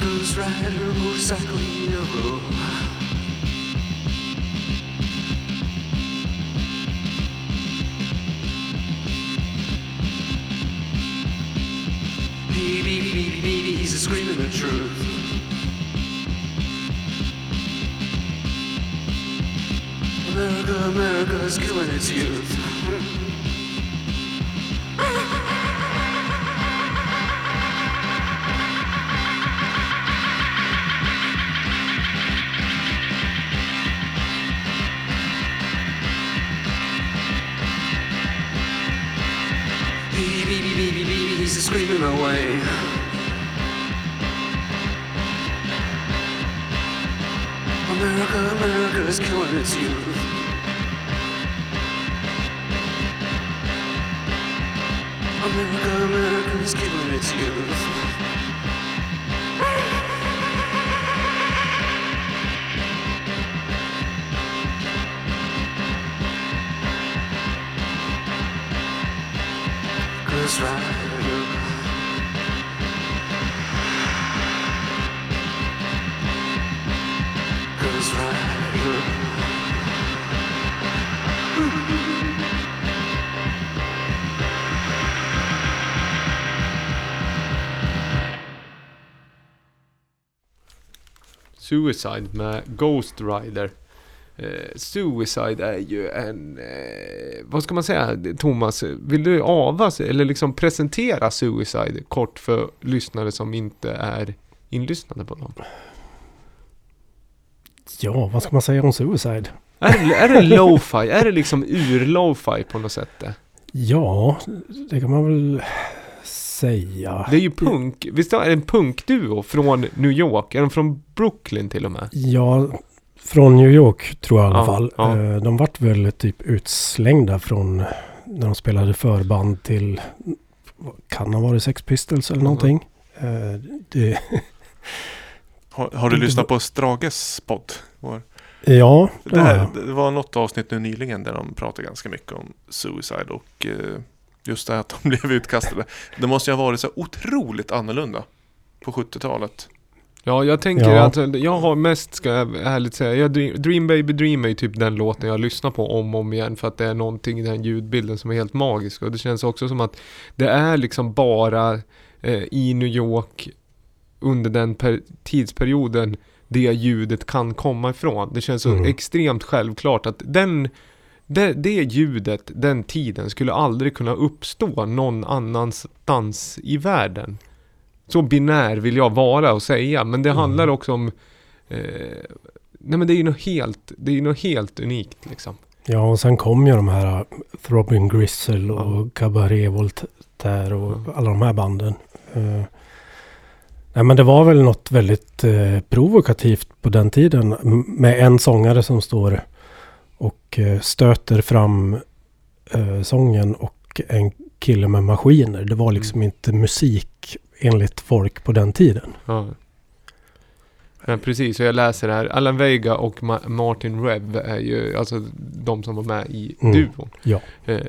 Ghost Rider, motorcycle hero. Baby, baby, baby, he's screaming the truth. America, America is killing its youth screaming away. America, America is killing its youth. Its youth. Suicide med Ghost Rider. Eh, Suicide är ju en, eh, vad ska man säga Thomas? Vill du avas eller liksom presentera Suicide kort för lyssnare som inte är inlyssnade på dem? Ja, vad ska man säga om Suicide? Är det, är det lo-fi? Är det liksom ur-lo-fi på något sätt? det? Ja, det kan man väl säga. Det är ju punk, visst är det en punkduo från New York? Är de från Brooklyn till och med? Ja, från New York tror jag i alla Ja, fall. ja. Eh, De vart väl typ utslängda från när de spelade förband till, vad kan ha varit Sex Pistols eller någonting. Eh, Det, Har, har du lyssnat på Strages podd? Vår? ja, det Det, här, det var något avsnitt nu nyligen där de pratade ganska mycket om suicide och eh, just det att de blev utkastade. Det måste ju ha varit så otroligt annorlunda på 70-talet. Ja, jag tänker Ja. att jag har mest, ska jag ärligt säga, jag, Dream, Dream Baby Dream är ju typ den låten jag lyssnar på om och om igen för att det är någonting i den ljudbilden som är helt magisk och det känns också som att det är liksom bara eh, i New York under den per, tidsperioden det ljudet kan komma ifrån. Det känns så Mm. extremt självklart att den det, det ljudet, den tiden, skulle aldrig kunna uppstå någon annanstans i världen. Så binär vill jag vara och säga, men det Mm. handlar också om... Eh, nej men det är ju något helt, det är något helt unikt liksom. Ja, och sen kom ju de här uh, Throbbing Gristle och Ja. Cabaret Voltaire och Ja. alla de här banden. Eh, nej, men det var väl något väldigt eh, provokativt på den tiden med en sångare som står och eh, stöter fram eh, sången och en kille med maskiner. Det var liksom inte musik enligt folk på den tiden. Ja. Men precis, och jag läser här. Alan Vega och Ma- Martin Rev är ju alltså de som var med i Mm. duon. Ja. Eh,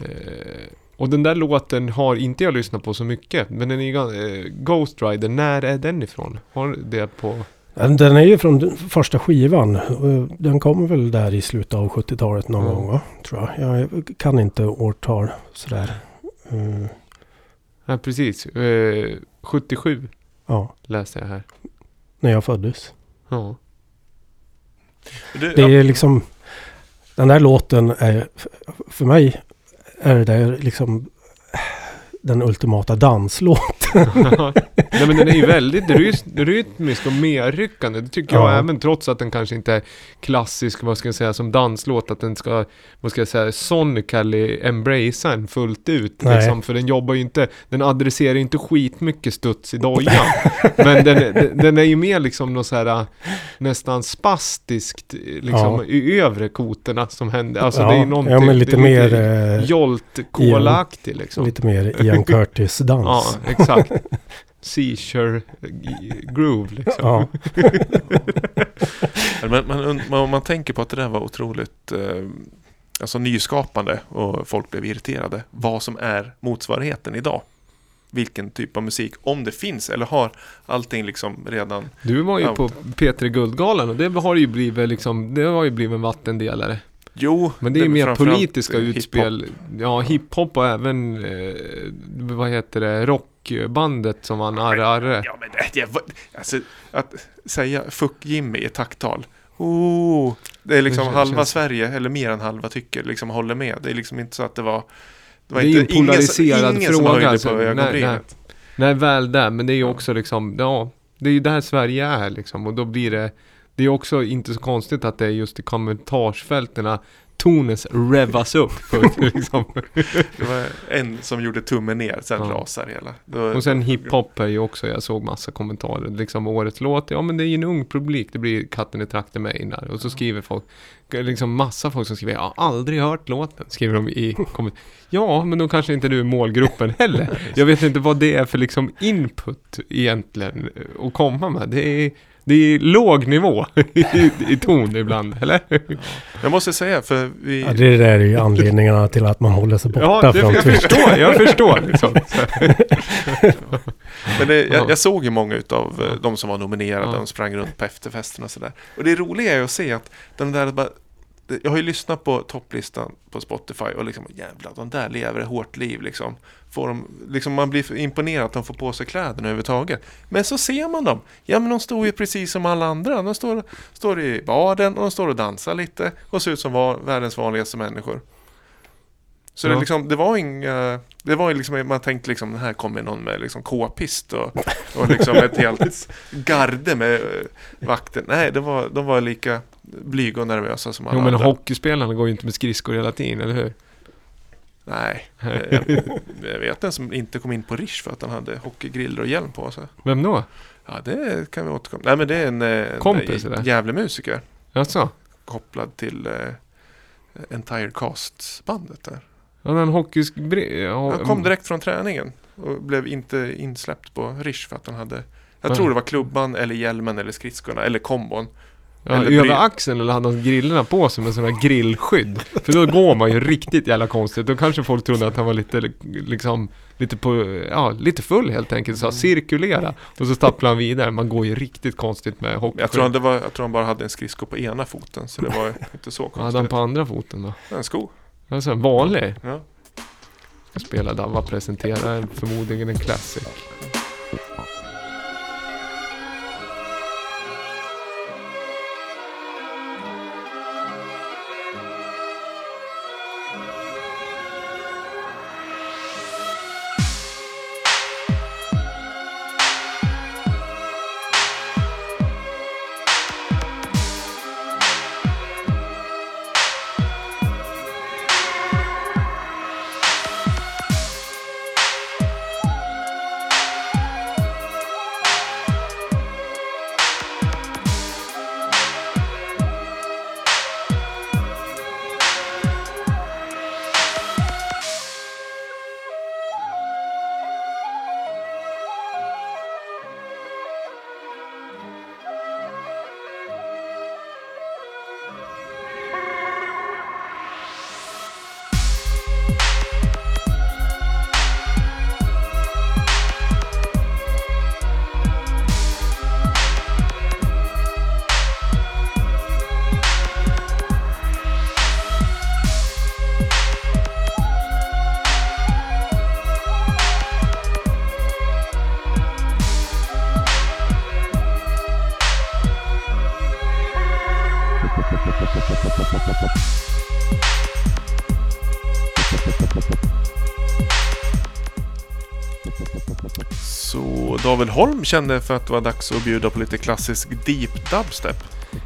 och den där låten har inte jag lyssnat på så mycket. Men den är eh, Ghost Rider, när är den ifrån? Har det på... Den den är ju från den första skivan. Eh, Den kommer väl där i slutet av 70-talet någon Ja. gång va? Tror jag. Jag kan inte årtal sådär. Eh, Ja, precis. Eh, 77 ja, läste jag här. när jag föddes. Ja. Det, Det är liksom... Den där låten är... För mig är det där liksom den ultimata danslåten. Nej men den är ju väldigt rytmisk och medryckande. Det tycker jag Ja. även trots att den kanske inte är klassisk, vad ska jag säga, som danslåt. Att den ska, vad ska jag säga, sonically embracea en fullt ut. Nej. Liksom, för den jobbar ju inte, den adresserar ju inte skitmycket studs i dojan. men den, den, den är ju mer liksom något så här äh, nästan spastiskt liksom Ja. i övre koterna som händer. Alltså ja, det är ju någonting. ja, men lite mer... eh, Jolt Cola-aktig liksom. Lite mer Ian Curtis-dans. Ja, exakt. Seizure groove liksom. Ja. Men, men, men om man tänker på att det där var otroligt eh, alltså nyskapande och folk blev irriterade. Vad som är motsvarigheten idag. Vilken typ av musik, om det finns eller har allting liksom redan Du var ju Ja. på P3 Guldgalan och det har ju blivit liksom, det har ju blivit en vattendelare. Jo, Men det är ju mer politiska utspel. Ja, hiphop och även, eh, vad heter det, rockbandet som vann Arre Arre. Ja men det, alltså, att säga fuck Jimmy i tacktal. Oh, det är liksom Det halva känns- Sverige, eller mer än halva tycker, liksom håller med. Det är liksom inte så att det var... Det var Det är inte, en polariserad ingen, fråga, Ingen alltså. på Nej, ögonbrynet. Nej, väl där, men det är ju också liksom, ja, det är ju där Sverige är liksom och då blir det, det är också inte så konstigt att det är just i kommentarsfältena tones revvas upp. Liksom. Det var en som gjorde tummen ner, sen Ja. rasar hela. Då, Och sen hiphop är ju också, jag såg massa kommentarer. Liksom årets låt, ja men det är ju en ung publik, det blir Katten i trakten med in där. Och så skriver folk, liksom massa folk som skriver, jag har aldrig hört låten, skriver de i kommentarer. Ja, men då kanske inte du är målgruppen heller. Jag vet inte vad det är för liksom input egentligen att komma med. Det är, det är låg nivå i, i ton ibland, eller? Jag måste säga, för vi... Ja, det där är ju anledningarna till att man håller sig borta Ja, det, från jag Twitch. förstår, jag förstår liksom. Men det, Ja. jag, jag såg ju många utav eh, de som var nominerade, Ja. de sprang runt på efterfesten och sådär. Och det roliga är ju att se att den där bara, jag har ju lyssnat på topplistan på Spotify och liksom jävlar, de där lever ett hårt liv liksom. Får de, liksom man blir imponerad att de får på sig kläderna överhuvudtaget. Men så ser man dem. Ja men de står ju precis som alla andra. De står, står i baren och de står och dansar lite och ser ut som var, världens vanligaste människor. Så det, Ja. liksom, det var inga, det var liksom, man tänkte liksom, här kommer någon med liksom k-pist och, och liksom ett helt garde med eh, vakter. Nej, det var, de var lika blyga och nervösa som alla Jo men andra. hockeyspelarna går ju inte med skridskor hela tiden, eller hur? Nej, jag, vet en som inte kom in på Rish för att han hade hockeygriller och hjälm på sig. Vem då? Ja, det kan vi återkomma Nej, men det är en, eh, en Kompis, eller? jävla musiker Jaså? kopplad till eh, Entire Cast-bandet där. Han har en. Ja, Han kom direkt från träningen och blev inte insläppt på Rish för att han hade jag tror det var klubban eller hjälmen eller skridskorna eller kombon. Ja, eller över bry- axeln eller hade han grillorna på sig med sådana grillskydd? För då går man ju riktigt jävla konstigt. Då kanske folk trodde att han var lite liksom Lite på, ja, lite full helt enkelt. Så cirkulera. Och så stapplade han vidare. Man går ju riktigt konstigt med hockeyskydd. Jag tror, han, var, jag tror han bara hade en skridsko på ena foten så det var inte så Vad hade han konstigt. på andra foten då? En sko. Alltså en vanlig. Ja. Jag spelar Dava presenterar förmodligen en classic. David Holm kände för att det var dags att bjuda på lite klassisk deep dubstep.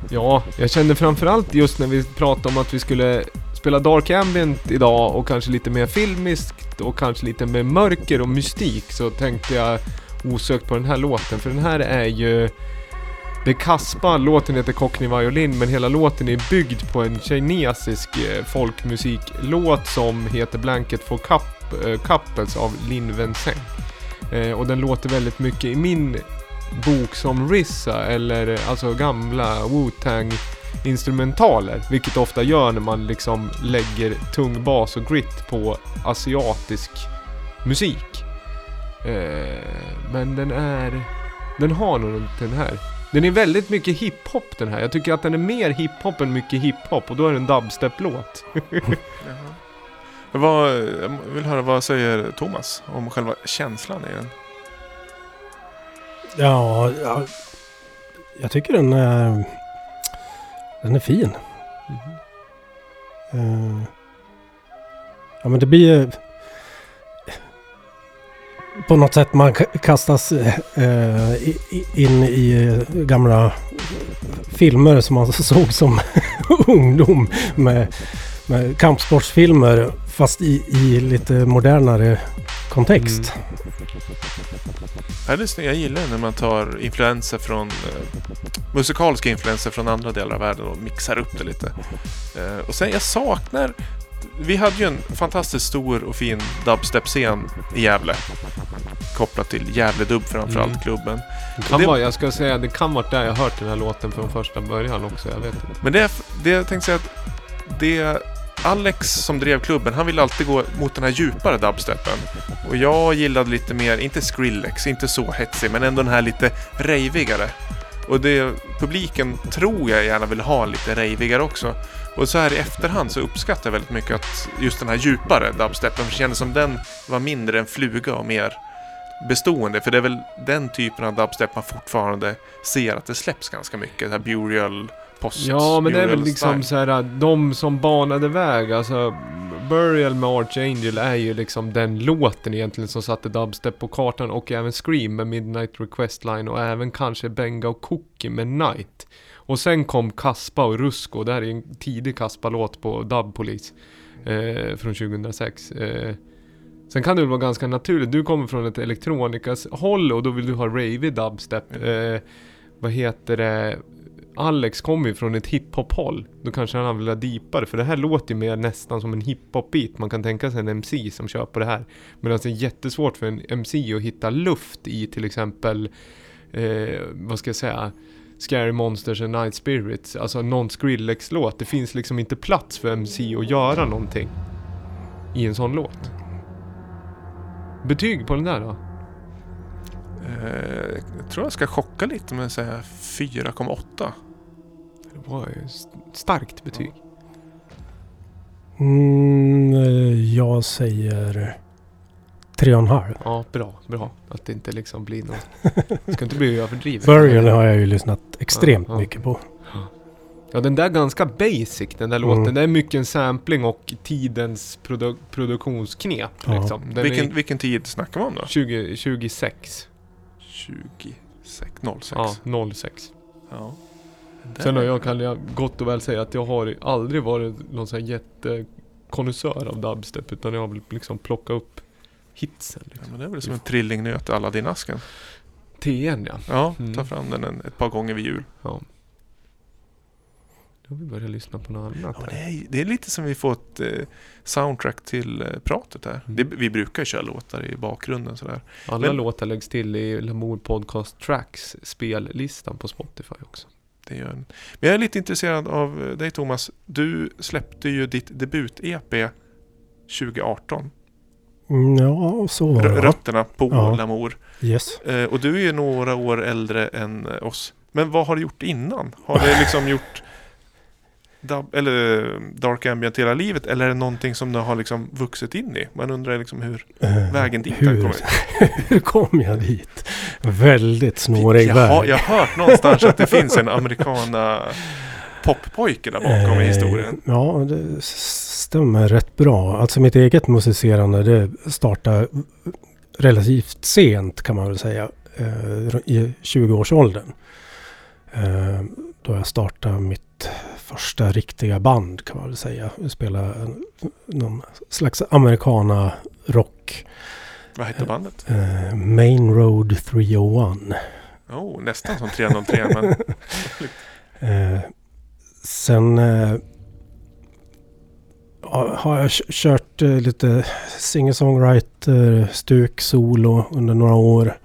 Ja, jag kände framförallt just när vi pratade om att vi skulle spela Dark Ambient idag och kanske lite mer filmiskt och kanske lite mer mörker och mystik så tänkte jag osökt på den här låten för den här är ju det Kaspa, låten heter Cockney Violin men hela låten är byggd på en kinesisk eh, folkmusiklåt som heter Blanket for Cup, eh, Couples av Lin Wenzheng. Eh, och den låter väldigt mycket i min bok som Rissa eller eh, alltså gamla Wu-Tang instrumentaler. Vilket ofta gör när man liksom lägger tung bas och grit på asiatisk musik. Eh, men den är... Den har nog den här. Den är väldigt mycket hiphop den här. Jag tycker att den är mer hiphop än mycket hiphop och då är det en dubstep-låt. Vad, jag vill höra vad säger Thomas om själva känslan i den? Ja, ja, jag tycker den är, den är fin. Eh, ja, men det blir ju på något sätt man ka- kastas i- in i gamla filmer som man såg som ungdom med med kampsportsfilmer fast i, i lite modernare kontext. Ja, det är snyggt. jag gillar när man tar influenser från eh, musikaliska influenser från andra delar av världen och mixar upp det lite. Eh, och sen jag saknar vi hade ju en fantastiskt stor och fin dubstep-scen i Gävle. Kopplat till Gävle Dub framförallt, Mm. klubben. Det kan Det- vara, jag ska säga, det kan vara där jag hört den här låten från första början också. Jag vet inte. Men det, det jag tänkte säga att det Alex som drev klubben, han ville alltid gå mot den här djupare dubstepen. Och jag gillade lite mer, inte Skrillex, inte så hetsig, men ändå den här lite rejvigare. Och det, publiken tror jag gärna vill ha lite rejvigare också. Och så här i efterhand så uppskattar jag väldigt mycket att just den här djupare dubstepen, för det kändes som den var mindre en fluga och mer bestående. För det är väl den typen av dubstep man fortfarande ser att det släpps ganska mycket. Det här Burial, post Ja, men det är väl liksom så här, de som banade väg, alltså Burial med Archangel är ju liksom den låten egentligen som satte dubstep på kartan och även Scream med Midnight Request Line och även kanske Benga och Cookie med Night. Och sen kom Kaspa och Rusko, det här är en tidig Kaspa-låt på Dub Police eh, från 2006. Eh, sen kan det väl vara ganska naturligt, du kommer från ett elektronikas håll och då vill du ha ravey dubstep. Eh, vad heter det? Alex kommer ju från ett hiphop-håll. Då kanske han vill ha deepare, för det här låter ju mer nästan som en hiphop-beat. Man kan tänka sig en MC som kör på det här. Medan det är jättesvårt för en MC att hitta luft i till exempel, eh, vad ska jag säga, Scary Monsters and Night Spirits. Alltså någon Skrillex-låt. Det finns liksom inte plats för MC att göra någonting i en sån låt. Betyg på den där då? Eh, jag tror jag ska chocka lite med att säga 4,8. Det var s- starkt betyg. Mm, jag säger tre och en halv. Ja, bra, bra. Att det inte liksom blir något... Det ska inte bli överdrivet. Burial har jag ju lyssnat extremt Ja, ja. mycket på. Ja, den där är ganska basic, den där låten. Mm. Det är mycket en sampling och tidens produ produktionsknep. Ja. Liksom. Vilken, är vilken tid snackar vi om då? 20, 26. 26, 06. Ja, 06. Ja. Sen har jag, kan jag gott och väl säga att jag har aldrig varit någon sån här jättekonnässör av dubstep. Utan jag har liksom plockat upp hitsen. Ja, Liksom. men det är väl som en trillingnöt i Aladdin-asken. TN ja. Ja, Mm. ta fram den en, ett par gånger vid jul. ja. Då har vi börjat lyssna på något annat. Ja, det, är, det är lite som vi får ett eh, soundtrack till eh, pratet här. Mm. Det, vi brukar ju köra låtar i bakgrunden sådär. Alla Men- låtar läggs till i Lamour Podcast Tracks spellistan på Spotify också. Det gör en. Men jag är lite intresserad av eh, dig Thomas. Du släppte ju ditt debut-EP 2018. Mm, ja, så var det. Rötterna på Ja. Lamour. Yes. Eh, och du är ju några år äldre än eh, oss. Men vad har du gjort innan? Har du liksom gjort dub, eller Dark Ambient hela livet? Eller är det någonting som du har liksom vuxit in i? Man undrar liksom hur Eh, vägen dit har hur, kommit. hur kom jag dit? Väldigt snårig jag, har, väg. jag har hört någonstans att det finns en amerikana poppojke där bakom i Eh, historien. Ja, det stämmer rätt bra. Alltså mitt eget musicerande det startade relativt sent kan man väl säga. eh, I 20-årsåldern. Eh, Då jag startade mitt första riktiga band kan man väl säga. Jag spelade någon slags americana rock. Vad hette bandet? eh, Main Road 301. Oh, nästan som 303 men Eh, sen eh, har jag kört eh, lite singer-songwriter, stuk, solo under några år.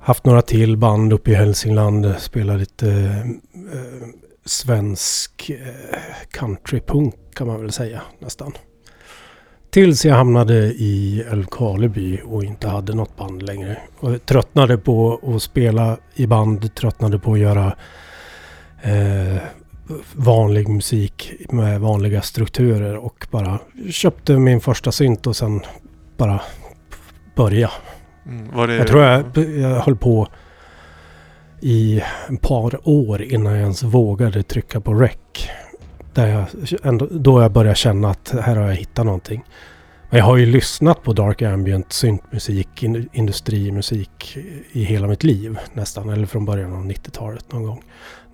Haft några till band uppe i Hälsingland. Spelat lite eh, svensk eh, countrypunk kan man väl säga nästan. Tills jag hamnade i Älvkarleby och inte hade något band längre. Och tröttnade på att spela i band, tröttnade på att göra eh, vanlig musik med vanliga strukturer och bara köpte min första synt och sen bara börja. mm, det... Jag tror jag, jag höll på i ett par år innan jag ens vågade trycka på rec. Där jag, ändå, då jag började känna att här har jag hittat någonting. Men jag har ju lyssnat på dark ambient, syntmusik, in, industrimusik i hela mitt liv nästan. Eller från början av 90-talet någon gång.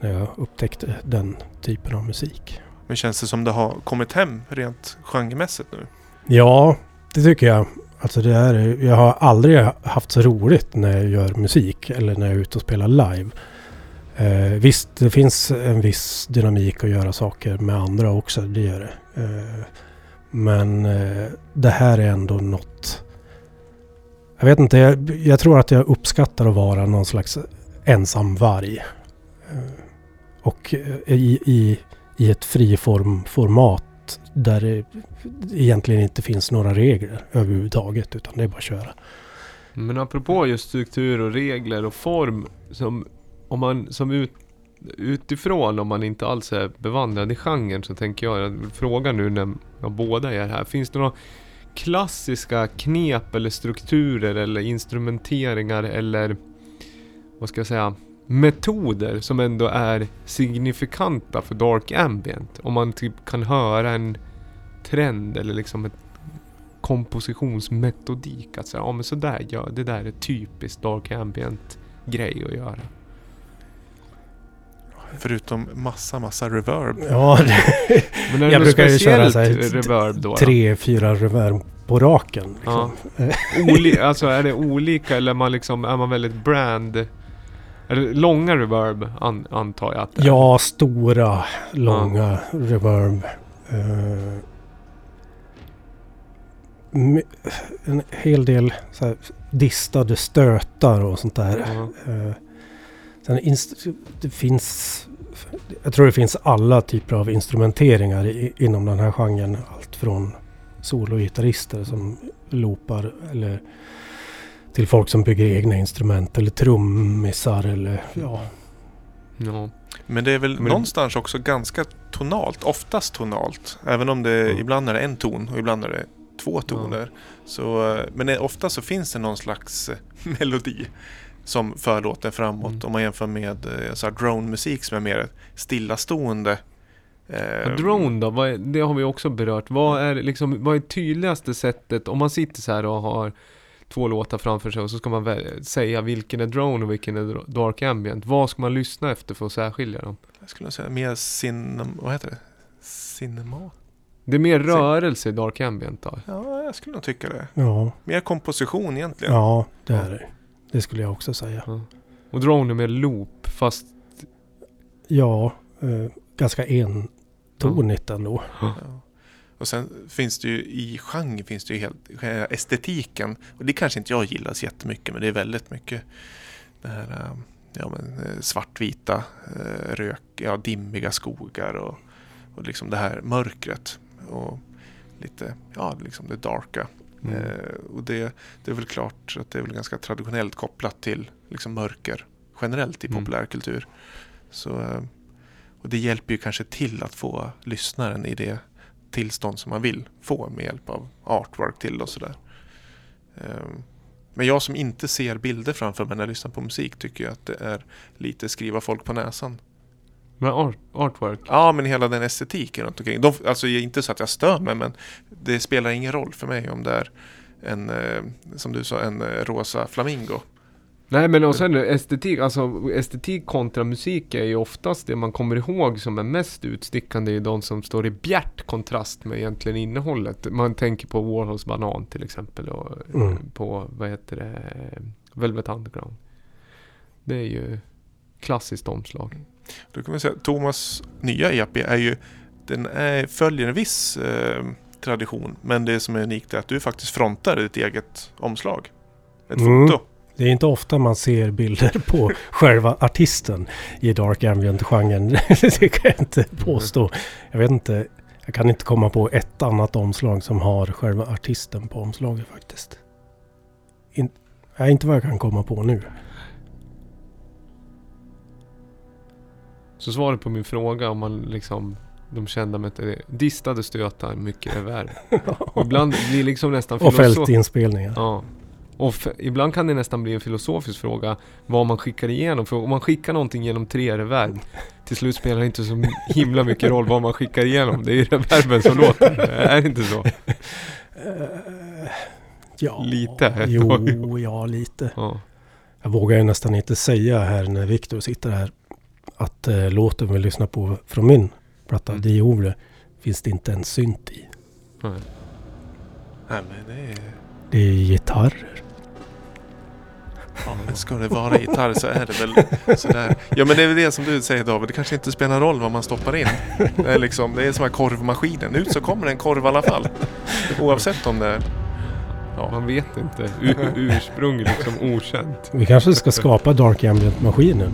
När jag upptäckte den typen av musik. Men känns det som det har kommit hem rent genremässigt nu? Ja, det tycker jag. Alltså det är, jag har aldrig haft så roligt när jag gör musik eller när jag är ute och spelar live. Eh, visst, det finns en viss dynamik att göra saker med andra också. Det gör det. Eh, men eh, det här är ändå något... Jag vet inte, jag, jag tror att jag uppskattar att vara någon slags ensam varg. Eh, och eh, i, i, i ett friformformat där det egentligen inte finns några regler överhuvudtaget utan det är bara att köra. Men apropå just struktur och regler och form som om man som ut, utifrån om man inte alls är bevandrad i genren så tänker jag, jag fråga nu när ja, båda är här. Finns det några klassiska knep eller strukturer eller instrumenteringar eller vad ska jag säga metoder som ändå är signifikanta för Dark Ambient? Om man typ kan höra en trend eller liksom ett kompositionsmetodik att säga, ja men sådär gör, det där är typiskt Dark Ambient grej att göra. Förutom massa, massa reverb. Ja, det, Men är det Jag brukar ju köra så här reverb då? då? tre, fyra reverb på raken. Liksom. Oli alltså är det olika eller man liksom, är man väldigt brand... Det långa reverb an, antar jag att det är? Ja, stora, långa reverb. Eh, m- en hel del här, distade stötar och sånt där. Ja. Eh, sen det finns... Jag tror det finns alla typer av instrumenteringar i, inom den här genren. Allt från sologitarrister som loopar eller till folk som bygger egna instrument eller trummisar eller ja. Ja. Men det är väl Men- någonstans också ganska tonalt, oftast tonalt. Även om det Ja. ibland är det en ton och ibland är det två toner. Så, eh, men ofta så finns det någon slags eh, melodi som för låten framåt. Mm. Om man jämför med eh, så här drone-musik som är mer stillastående. Ja, Eh, drone då, vad är, det har vi också berört. Vad är liksom, vad är tydligaste sättet om man sitter så här och har två låtar framför sig och så ska man säga vilken är drone och vilken är dark ambient. Vad ska man lyssna efter för att särskilja dem? Jag skulle säga mer cinem... Vad heter det? Cinema? Det är mer rörelse i dark ambient då? Ja, jag skulle nog tycka det. Ja, Mer komposition egentligen. ja det är det. Det skulle jag också säga. Ja. Och drone är mer loop fast... Ja, eh, ganska entonigt ändå. Ja. Och sen finns det ju i genre finns det ju helt själva estetiken. Och det kanske inte jag gillar så jättemycket men det är väldigt mycket det här eh, ja, men, eh, svartvita, eh, rök, ja, dimmiga skogar och, och liksom det här mörkret. Och lite, ja, liksom det darka. Mm. Eh, och det, det är väl klart att det är väl ganska traditionellt kopplat till liksom mörker generellt i Mm. populärkultur. Så, eh, och det hjälper ju kanske till att få lyssnaren i det tillstånd som man vill få med hjälp av artwork till och sådär. Ehm, Men jag som inte ser bilder framför mig när jag lyssnar på musik tycker jag att det är lite skriva folk på näsan. Men art, artwork? Ja, men hela den estetiken runt omkring. De, alltså inte så att jag stör mig, men det spelar ingen roll för mig om det är en, eh, som du sa, en eh, rosa flamingo. Nej men och sen estetik, alltså estetik kontra musik är ju oftast det man kommer ihåg som är mest utstickande i de som står i bjärt kontrast med egentligen innehållet. Man tänker på Warhols Banan till exempel och Mm. på, vad heter det, Velvet Underground. Det är ju klassiskt omslag. Då kan man säga att Thomas nya EP är ju, den är, följer en viss eh, tradition, men det som är unikt är att du faktiskt frontar ditt eget omslag. Ett Mm. foto. Det är inte ofta man ser bilder på själva artisten i Dark Ambient-genren. det kan jag inte påstå. Jag vet inte. Jag kan inte komma på ett annat omslag som har själva artisten på omslaget faktiskt. In, nej, inte vad jag kan komma på nu. Så svaret på min fråga om man liksom de kända med distade stötar, mycket reverb. Och ibland blir liksom nästan Och filosof- fältinspelningar. Ja. Och f- ibland kan det nästan bli en filosofisk fråga vad man skickar igenom. För om man skickar någonting genom tre reverb till slut spelar det inte så himla mycket roll vad man skickar igenom. Det är ju reverben som låter. Är det inte så? Eh, ja, Lite. Jo, ja lite. Ja. Jag vågar ju nästan inte säga här när Viktor sitter här att eh, låten vi lyssnar på från min platta Mm. Diore finns det inte en synt i. Nej. Nej, men det är... Det är gitarrer. Ja, ska det vara gitarr så är det väl sådär. Ja men det är väl det som du säger David, det kanske inte spelar roll vad man stoppar in. Det är liksom, det är som här korvmaskinen, ut så kommer en korv i alla fall. Oavsett om det är... Ja, Man vet inte. U- ursprung liksom okänt. Vi kanske ska skapa Dark Ambient-maskinen.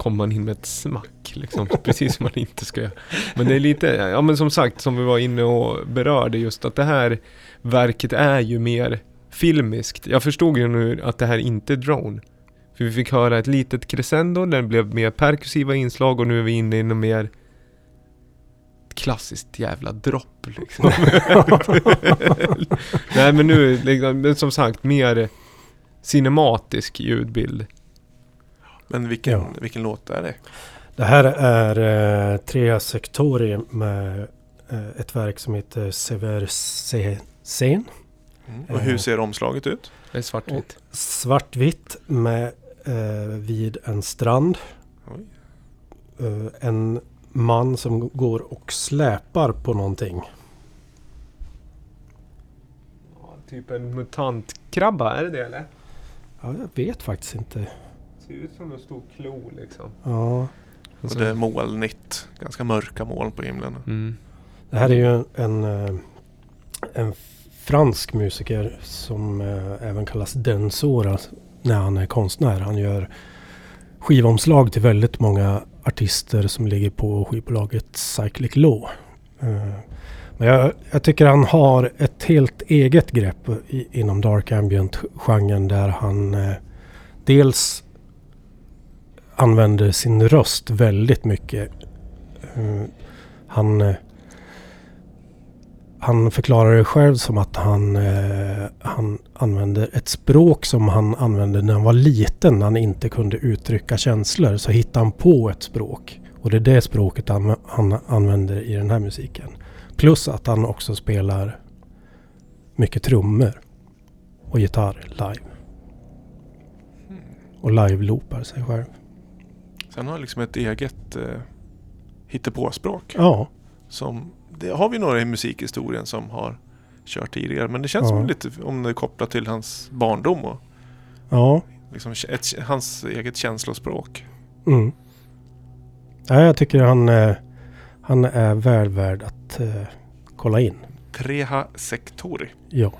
Kommer man in med ett smack liksom. Precis som man inte ska göra. Men det är lite, ja men som sagt som vi var inne och berörde just att det här verket är ju mer filmiskt. Jag förstod ju nu att det här inte är drone. För vi fick höra ett litet crescendo, den blev mer perkussiva inslag och nu är vi inne i något mer klassiskt jävla dropp liksom. Nej men nu, liksom, som sagt, mer cinematisk ljudbild. Men vilken, Ja. vilken låt är det? Det här är eh, Trea Sectori med eh, ett verk som heter Sever Se- Sen. Mm. Och hur ser omslaget ut? Det är svartvitt. Svartvitt med eh, vid en strand. Oj. Eh, en man som går och släpar på någonting. Typ en mutantkrabba, är det det eller? Ja, jag vet faktiskt inte. Ser ut som en stor klo liksom. Ja, Och det är molnigt, ganska mörka moln på himlen. Mm. det här är ju en, en, eh, en fransk musiker som eh, även kallas Densora när han är konstnär. Han gör skivomslag till väldigt många artister som ligger på skivbolaget Cyclic Law. Eh, Men jag, jag tycker han har ett helt eget grepp i, inom Dark Ambient-genren där han eh, dels använder sin röst väldigt mycket. Eh, han, eh, han förklarar det själv som att han, eh, han använder ett språk som han använde när han var liten när han inte kunde uttrycka känslor. Så hittade han på ett språk. Och det är det språket han, han använder i den här musiken. Plus att han också spelar mycket trummor och gitarr live. Och live-loopar sig själv. Har han liksom ett eget eh, hittepåspråk. Ja, Som, det har vi några i musikhistorien som har kört tidigare. Men det känns Ja. som lite om det är kopplat till hans barndom och ja. liksom ett, hans eget känslospråk. Mm. Ja, jag tycker han, eh, han är väl värd att eh, kolla in. Treha Sektori Ja,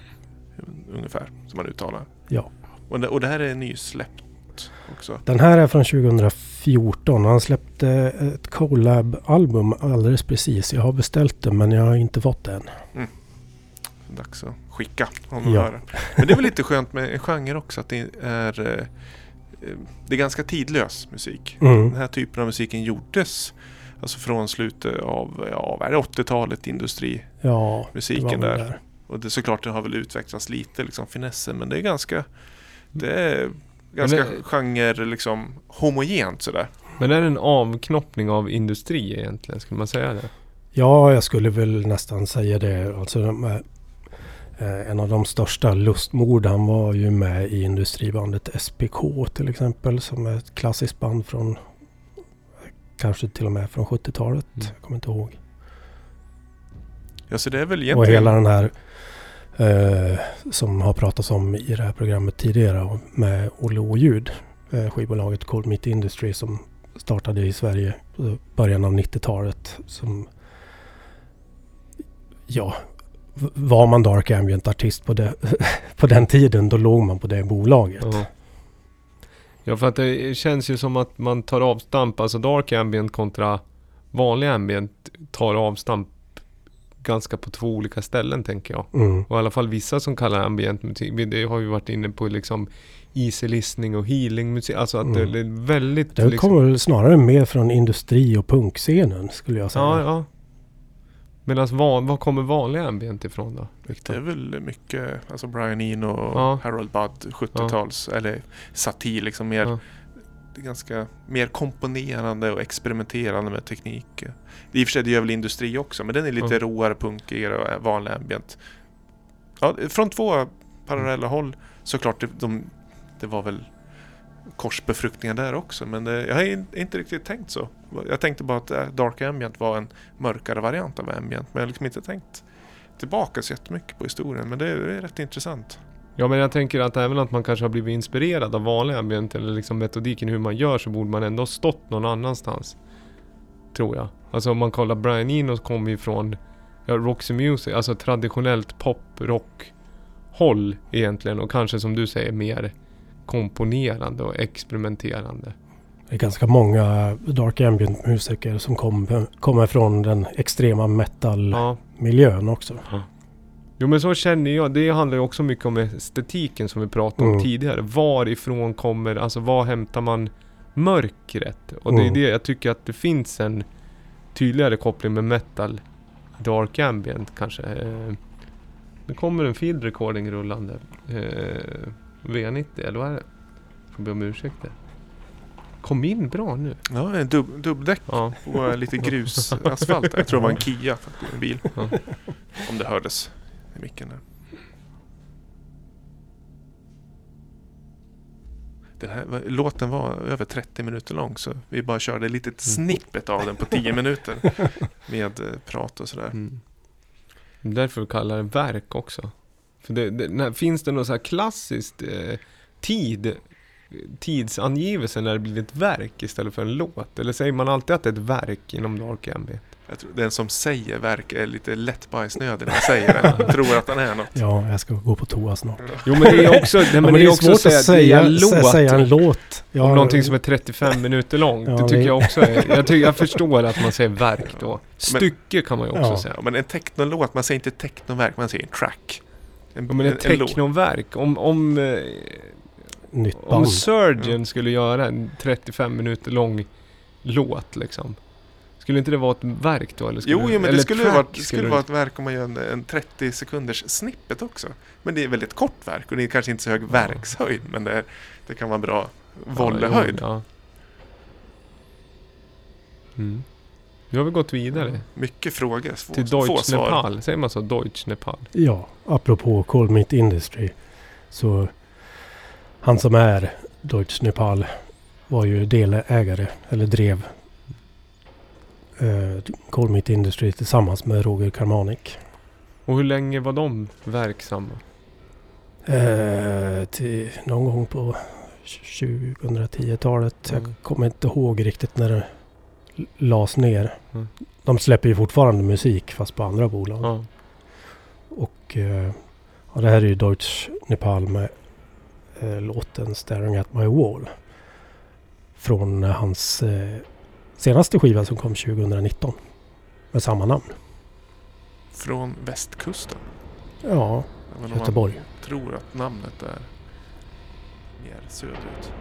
ungefär som man uttalar. ja. Och det, och det här är nysläppt också. Den här är från 2014. Han släppte ett collab-album alldeles precis. Jag har beställt det men jag har inte fått det än. Dags att skicka om de Ja. hör det. Men det är väl lite skönt med en genre också att det är eh, Det är ganska tidlös musik. Mm. Den här typen av musiken gjordes Alltså från slutet av, ja vad är det, 80-talet industrimusiken Ja, där. där. Och det såklart det har väl utvecklats lite liksom finessen men det är ganska Det är ganska det- genre liksom homogent sådär. Men är det en avknoppning av industri egentligen? Skulle man säga det? Ja, jag skulle väl nästan säga det. Alltså de här, Eh, en av de största lustmord, han var ju med i industribandet SPK till exempel. Som är ett klassiskt band från kanske till och med från 70-talet. Mm. Jag kommer inte ihåg. Ja, så det är väl Och egentligen... hela den här eh, som har pratats om i det här programmet tidigare med Olle Oljud. Eh, skivbolaget Cold Meat Industry som startade i Sverige i början av 90-talet. Som ja, var man Dark Ambient artist på, det, på den tiden då låg man på det bolaget. Ja. ja, för att det känns ju som att man tar avstamp, alltså dark ambient kontra vanlig ambient tar avstamp ganska på två olika ställen tänker jag. Mm. Och i alla fall vissa som kallar ambient musik, vi- det har vi varit inne på liksom easy listening och healing musik, alltså att Mm. det, det är väldigt Det liksom, kommer väl snarare mer från industri och punkscenen skulle jag säga. Ja, ja. Medan vad, vad kommer vanlig ambient ifrån då? Det är Victor? väl mycket, alltså Brian Eno och Ja. Harold Budd, 70-tals, eller satir liksom mer, Ja. Det är ganska mer komponerande och experimenterande med teknik. I och för sig det gör väl industri också, men den är lite Ja. råare, punkigare och vanlig ambient. Ja, från två parallella håll såklart, det, de, det var väl korsbefruktningar där också, men det, jag har in- inte riktigt tänkt så. Jag tänkte bara att äh, Dark Ambient var en mörkare variant av Ambient, men jag har liksom inte tänkt tillbaka så jättemycket på historien, men det är, det är rätt intressant. Ja men jag tänker att även att man kanske har blivit inspirerad av vanlig ambient eller liksom metodiken hur man gör så borde man ändå ha stått någon annanstans. Tror jag. Alltså om man kollar Brian Eno kommer ju från ja, Roxy Music, alltså traditionellt pop, rock håll egentligen och kanske som du säger mer komponerande och experimenterande. Det är ganska många Dark Ambient musiker som kom, kommer från den extrema metal-miljön Ja. också. Jo men så känner jag, det handlar ju också mycket om estetiken som vi pratade om Mm. tidigare. Varifrån kommer, alltså var hämtar man mörkret? Och det är Mm. det jag tycker att det finns en tydligare koppling med metal, dark ambient kanske. Eh, Nu kommer en field recording rullande. Eh, V90 eller vad är det? Får be om ursäkt där. Kom in bra nu. Ja, en dub, dubbdäck Ja. och lite grusasfalt. Jag tror det var en Kia, en bil. Ja. Om det hördes micken där. Den här låten var över 30 minuter lång så vi bara körde ett litet snippet av den på 10 minuter. Med eh, prat och sådär. Mm. Därför kallar det verk också. För det, det, när, finns det något så här klassiskt eh, tid, tidsangivelse när det blir ett verk istället för en låt? Eller säger man alltid att det är ett verk inom Dark Ambient? Jag tror den som säger verk är lite lätt bajsnödig när han säger det. Tror att han är något. Ja, jag ska gå på toa snart. Jo men det är också, nej, men Ja, det är också svårt att säga, är säga, en sä- låt. säga en låt. Ja, om någonting som är 35 minuter långt. Ja, det tycker det- jag också är, jag, tycker, jag förstår att man säger verk då. Stycke kan man ju också Ja. säga. Ja, men en technolåt, man säger inte technoverk, man säger en track. En, Ja, men ett technoverk, om, om, Nytt om band. Surgeon skulle göra en 35 minuter lång låt liksom. Skulle inte det vara ett verk då? Eller skulle, Jo, jo, men eller det skulle, track vara, det skulle vara ett verk om man gör en, en 30 sekunders snippet också. Men det är väldigt kort verk och det är kanske inte så hög verkshöjd men det, är, det kan vara bra volleyhöjd. Ja, mm. Nu har vi gått vidare Mycket frågor, få, till Deutsch. Nepal. Säger man så? Deutsch Nepal? Ja, apropå Cold Meat Industry. Så han som är Deutsch Nepal var ju delägare, eller drev eh, Meat Industry tillsammans med Roger Karmanik. Och hur länge var de verksamma? Eh, till någon gång på 2010-talet. Mm. Jag kommer inte ihåg riktigt när det lades ner. Mm. De släpper ju fortfarande musik fast på andra bolag. Ja. Och eh, ja, det här är ju Deutsch Nepal med eh, låten Staring at my wall. Från hans eh, senaste skiva som kom 2019. Med samma namn. Från västkusten. Ja, Även om Göteborg. man tror att namnet är mer söderut.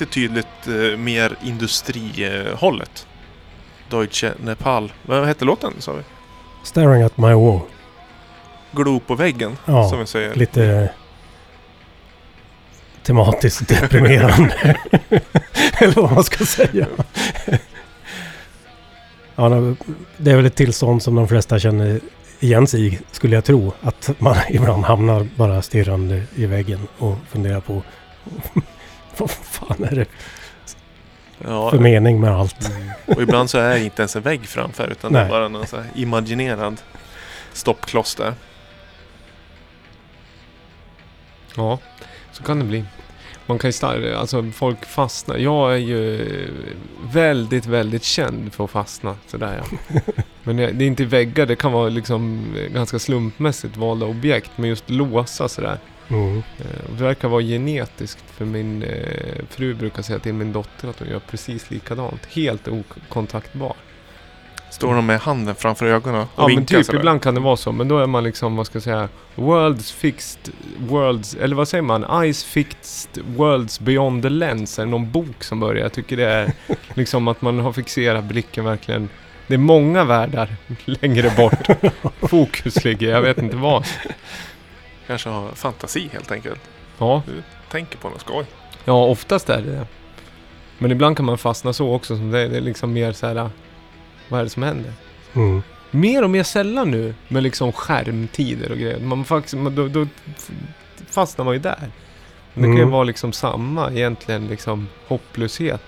Riktigt tydligt eh, mer industrihållet. Deutsche Nepal. Vad hette låten sa vi? Staring at my wall. Glo på väggen Ja, som vi säger. Lite tematiskt deprimerande. Eller vad man ska säga. ja, det är väl ett tillstånd som de flesta känner igen sig i, skulle jag tro. Att man ibland hamnar bara stirrande i väggen och funderar på vad fan är det Ja, för mening med allt? och ibland så är det inte ens en vägg framför utan det Nej. är bara någon så här imaginerad stoppkloss där. Ja, så kan det bli. Man kan ju star- alltså folk fastnar. Jag är ju väldigt, väldigt känd för att fastna. Sådär ja. Men det det är inte väggar, det kan vara liksom ganska slumpmässigt valda objekt. Men just låsa sådär. Mm. Eh, Det verkar vara genetiskt. För min eh, fru brukar säga till min dotter att hon gör precis likadant. Helt okontaktbar. Står de med handen framför ögonen och Ja men vinkar typ, sådär. ibland kan det vara så. Men då är man liksom, vad ska jag säga, Worlds fixed, worlds, eller vad säger man? Ice fixed worlds beyond the lens. Är det någon bok som börjar? Jag tycker det är liksom att man har fixerat blicken verkligen. Det är många världar längre bort. Fokus ligger, jag vet inte vad. Kanske har fantasi helt enkelt. Ja, Tänker på något skoj. ja oftast är det det. Men ibland kan man fastna så också. Som det, det är liksom mer så här, vad är det som händer? Mm. mer och mer sällan nu med liksom skärmtider och grejer. Man faktiskt, man, då, då fastnar man ju där. Men det kan ju Mm. vara liksom samma egentligen liksom hopplöshet.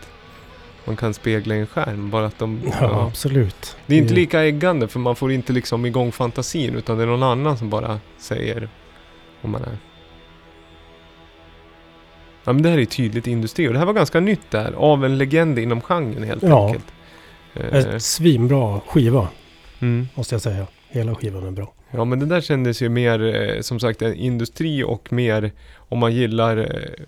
Man kan spegla i en skärm bara att de... Ja, Ja. absolut. Det är inte lika äggande för man får inte liksom igång fantasin utan det är någon annan som bara säger om man är. Ja men det här är ju tydligt industri och det här var ganska nytt där. Av en legend inom genren helt Ja. enkelt. Eh, En svinbra skiva, mm. måste jag säga. Hela skivan är bra. Ja men det där kändes ju mer eh, som sagt en industri och mer om man gillar eh,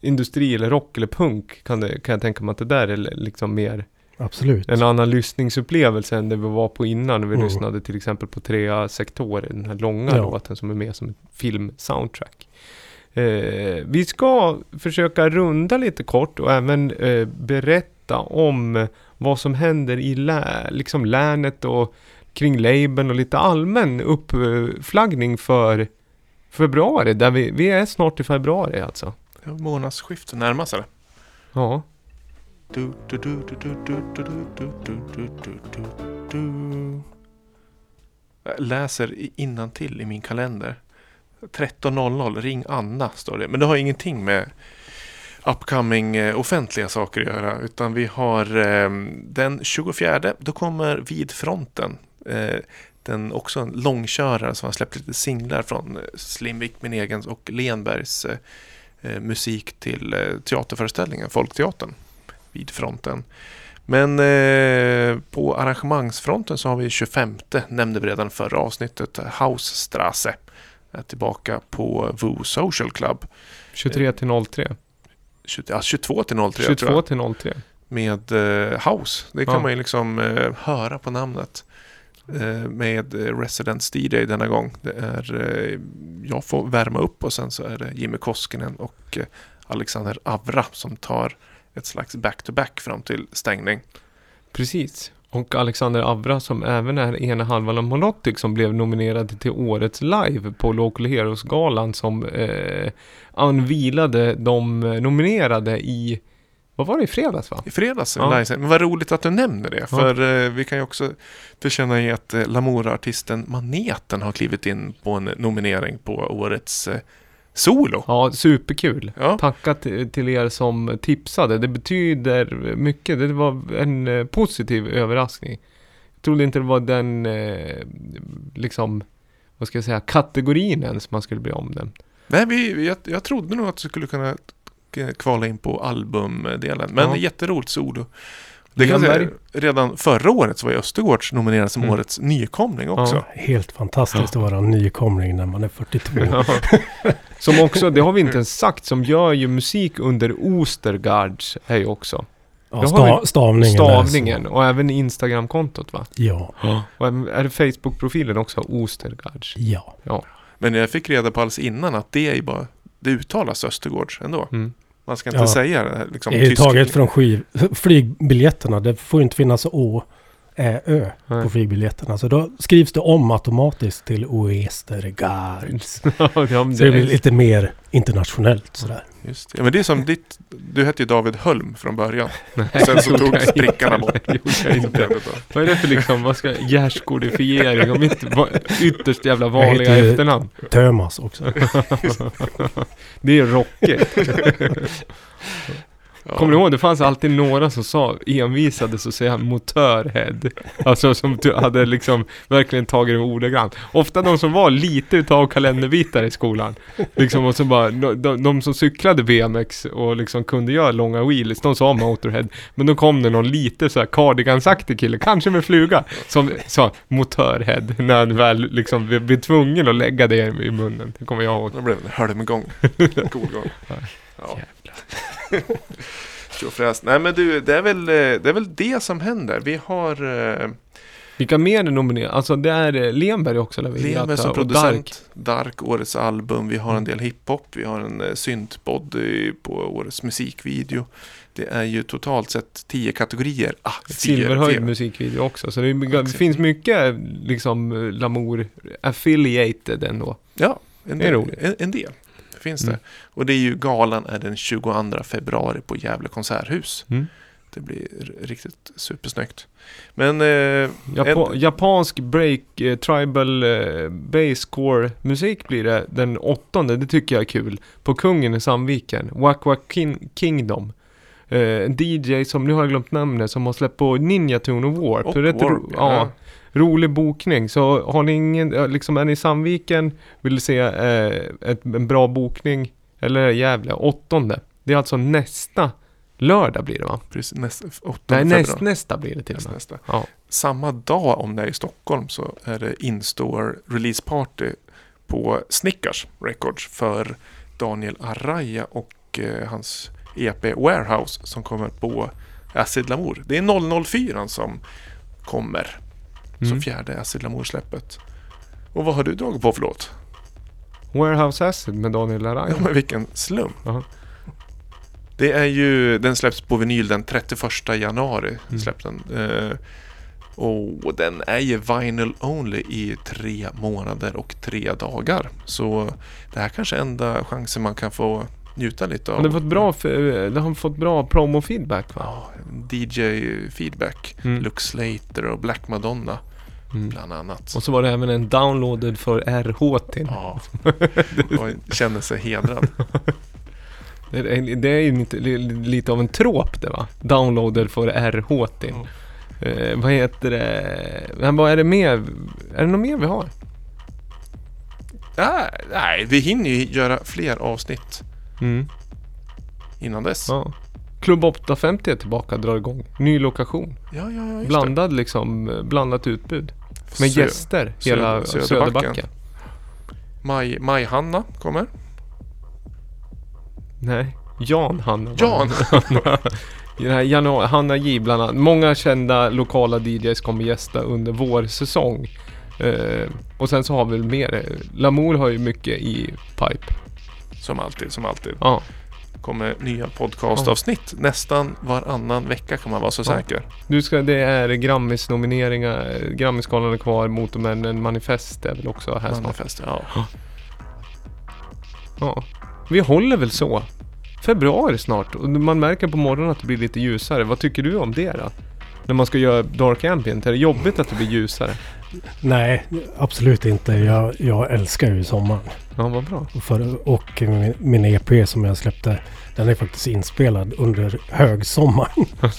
industri eller rock eller punk kan, det, kan jag tänka mig att det där är liksom mer Absolut. en annan lyssningsupplevelse än det vi var på innan när vi Mm. lyssnade till exempel på Trea sektorer, den här långa Ja. låten som är med som ett filmsoundtrack. Eh, vi ska försöka runda lite kort och även eh, berätta om vad som händer i lä- liksom länet och kring labeln och lite allmän uppflaggning för februari. Där vi, vi är snart i februari alltså. Ja, Månadsskiftet närmar sig. Ja. Du, du, du, du, du, du, du, du, du, du, du, du, du. Jag läser innantill i min kalender. 13.00, ring Anna står det. Men det har ingenting med upcoming offentliga saker att göra. Utan vi har den 24, då kommer Vid fronten. Den också en långkörare som har släppt lite singlar från Slimvik, min egen och Lenbergs musik till teaterföreställningen, Folkteatern vid fronten. Men eh, på arrangemangsfronten så har vi 25, nämnde vi redan förra avsnittet, Hausstrasse. Är tillbaka på Voo Social Club. 23 till 03. 20, ja, 22 till 03 tror 22 jag. till 03. Med eh, House. Det kan Ja. man ju liksom eh, höra på namnet. Eh, med eh, Residence DJ denna gång. Det är, eh, jag får värma upp och sen så är det Jimmy Koskinen och Alexander Avra som tar ett slags back-to-back fram till stängning. Precis. Och Alexander Avra som även är ena halvan av Monotic som blev nominerad till årets live på Local Heroes-galan som eh, anvilade de nominerade i, vad var det, i fredags va? I fredags. Ja. Men vad roligt att du nämner det. Ja. För eh, vi kan ju också tillkänna att eh, Lamour-artisten Maneten har klivit in på en nominering på årets eh, solo. Ja, superkul. Ja. Tacka till er som tipsade. Det betyder mycket. Det var en eh, positiv överraskning. Jag trodde inte det var den, eh, liksom, vad ska jag säga, kategorin ens man skulle bli omnämnd. Nej, vi, jag, jag trodde nog att du skulle kunna kvala in på albumdelen. Men Ja. jätteroligt solo. Det kan säga, redan förra året så var ju Östergårds nominerad som Mm. årets nykomling också. Helt fantastiskt att vara nykomling när man är 42. Ja. Som också, det har vi inte ens sagt, som gör ju musik under Ostergards är ju också. Ja, sta, stavningen. Stavningen och även Instagram-kontot va? Ja, Och är det Facebook-profilen också? Ostergards. ja. Men jag fick reda på alldeles innan att det är ju bara, det uttalas Östergårds ändå. Mm. Man ska inte Ja. säga Liksom, Det är taget från skiv, flygbiljetterna. Det får ju inte finnas å, ä, ö Nej. på flygbiljetterna. Så då skrivs det om automatiskt till Oestergaard. ja, Så det blir lite mer internationellt sådär. Just det. Ja, men det är som ditt, du hette ju David Hölm från början. nej, Sen så tog jag inte. prickarna bort. Det gjorde jag inte. Vad är det för liksom, vad ska, gärskodifiering och mitt ytterst jävla vanliga efternamn? Tömas också. Det är rockigt. Ja. Kommer du ihåg? Det fanns alltid några som sa, envisades och säga motörhead. Alltså som du hade liksom verkligen tagit det ordagrant. Ofta de som var lite utav kalenderbitar i skolan. Liksom och så bara, de, de, som cyklade BMX och liksom kunde göra långa wheelies, de sa motorhead. Men då kom det någon lite så här cardigansaktig kille, kanske med fluga, som sa motörhead. När han väl liksom blev tvungen att lägga det i munnen. Det kommer jag ihåg. Det blev en hölmgång. Cool gång. Ja. Tjofräs. Nej men du, det är, väl, eh, det är väl det som händer. Vi har eh, Vilka mer är nominerade? Alltså det är eh, Lemberg också eller? Lemberg som producent. Dark. årets album. Vi har en del hiphop. Vi har en eh, syntbody på årets musikvideo. Det är ju totalt sett tio kategorier. Ah, Silverhöjd musikvideo också. Så det, är, det finns mycket liksom eh, Lamour affiliated ändå. Ja, en Det är del. roligt. En, en del finns Mm. det. Och det är ju galan är den 22 februari på Gävle konserthus. Mm. Det blir riktigt supersnyggt. Men eh, Japo En- Japansk break, eh, tribal eh, basscore musik blir det den åttonde. Det tycker jag är kul. På Kungen i Sandviken. Wack Wack Kin Kingdom. Eh, en DJ som, nu har jag glömt namnet, som har släppt på Ninja Tune och Warp. Och Warp, ja. ja. Rolig bokning. Så har ni ingen, liksom är ni i Sandviken, vill se eh, ett, en bra bokning, eller Gävle, åttonde. Det är alltså nästa lördag blir det va? precis, nästa, 8 Nej, näst, nästa blir det till och med. nästa. Ja. Samma dag om det är i Stockholm så är det in-store release party på Snickers Records för Daniel Araya och eh, hans EP Warehouse som kommer på Acid Lamour. Det är 004 som kommer Mm. fjärde Acid Lamour-släppet. Och vad har du dragit på för låt? Warehouse Acid med Daniel Araya. Ja men vilken slump. Jaha. Det är ju, den släpps på vinyl den 31 januari. Mm. Släpps den. Eh, och den är ju vinyl only i tre månader och tre dagar. Så det här kanske är enda chansen man kan få njuta lite av. Det har fått bra, f- eh, har fått bra promo-feedback va? Ja, DJ-feedback. Mm. Luke Slater och Black Madonna Mm. bland annat. Och så var det även en downloaded för RH till. Ja, och känner sig hedrad. Det är, det är ju lite, lite av en trop det va? Downloaded för RH till. Eh, vad heter det? Men vad är det mer? Är det något mer vi har? Ah, nej, vi hinner ju göra fler avsnitt Mm. innan dess. Ja. Klubb 850 är tillbaka, drar igång. Ny lokation. Ja, ja, ja, Blandad liksom, blandat utbud. Med Sö- gäster hela Söder- Söderbacka. Söderbacken. Maj, Maj-Hanna kommer. Nej, Jan Hanna. Jan! Janu- Hanna J bland annat. Många kända lokala DJs kommer gästa under vår säsong. Eh, och sen så har vi mer. Lamour har ju mycket i pipe. Som alltid, som alltid. Ja, Kommer nya podcastavsnitt nästan varannan vecka kan man vara så säker. du ska, det är Grammis-nomineringar. Grammisgalan är kvar. Motormännen Manifest är väl också här snart. Manifest, ja. Ja. Vi håller väl så. Februari snart. Och man märker på morgonen att det blir lite ljusare. Vad tycker du om det då? När man ska göra Dark Ambient. Är det jobbigt att det blir ljusare? Nej, absolut inte. Jag, jag älskar ju sommaren. Ja, vad bra. Och För, och min, min EP som jag släppte, den är faktiskt inspelad under högsommaren.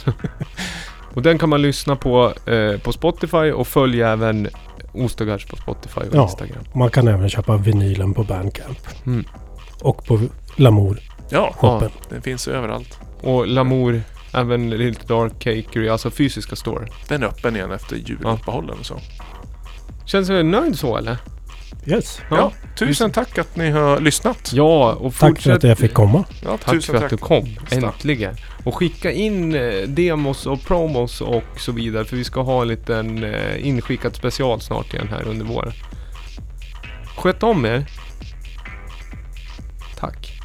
Och den kan man lyssna på eh, på Spotify och följa även Ostagards på Spotify och Ja. Instagram. Man kan även köpa vinylen på Bandcamp. Mm. Och på Lamour. Ja, Shoppen. den finns överallt. Och Lamour, även Little Dark Cakery, alltså fysiska store. Den är öppen igen efter juluppehållen och så. Känns du nöjd så eller? Yes. Ja, tusen tack att ni har lyssnat. Ja, och Tack för fortsätt. att jag fick komma. Ja, Tack tusen för att tack. du kom, äntligen. Och skicka in eh, demos och promos och så vidare. För vi ska ha en liten eh, inskickat special snart igen här under våren. Sköt om er. Tack.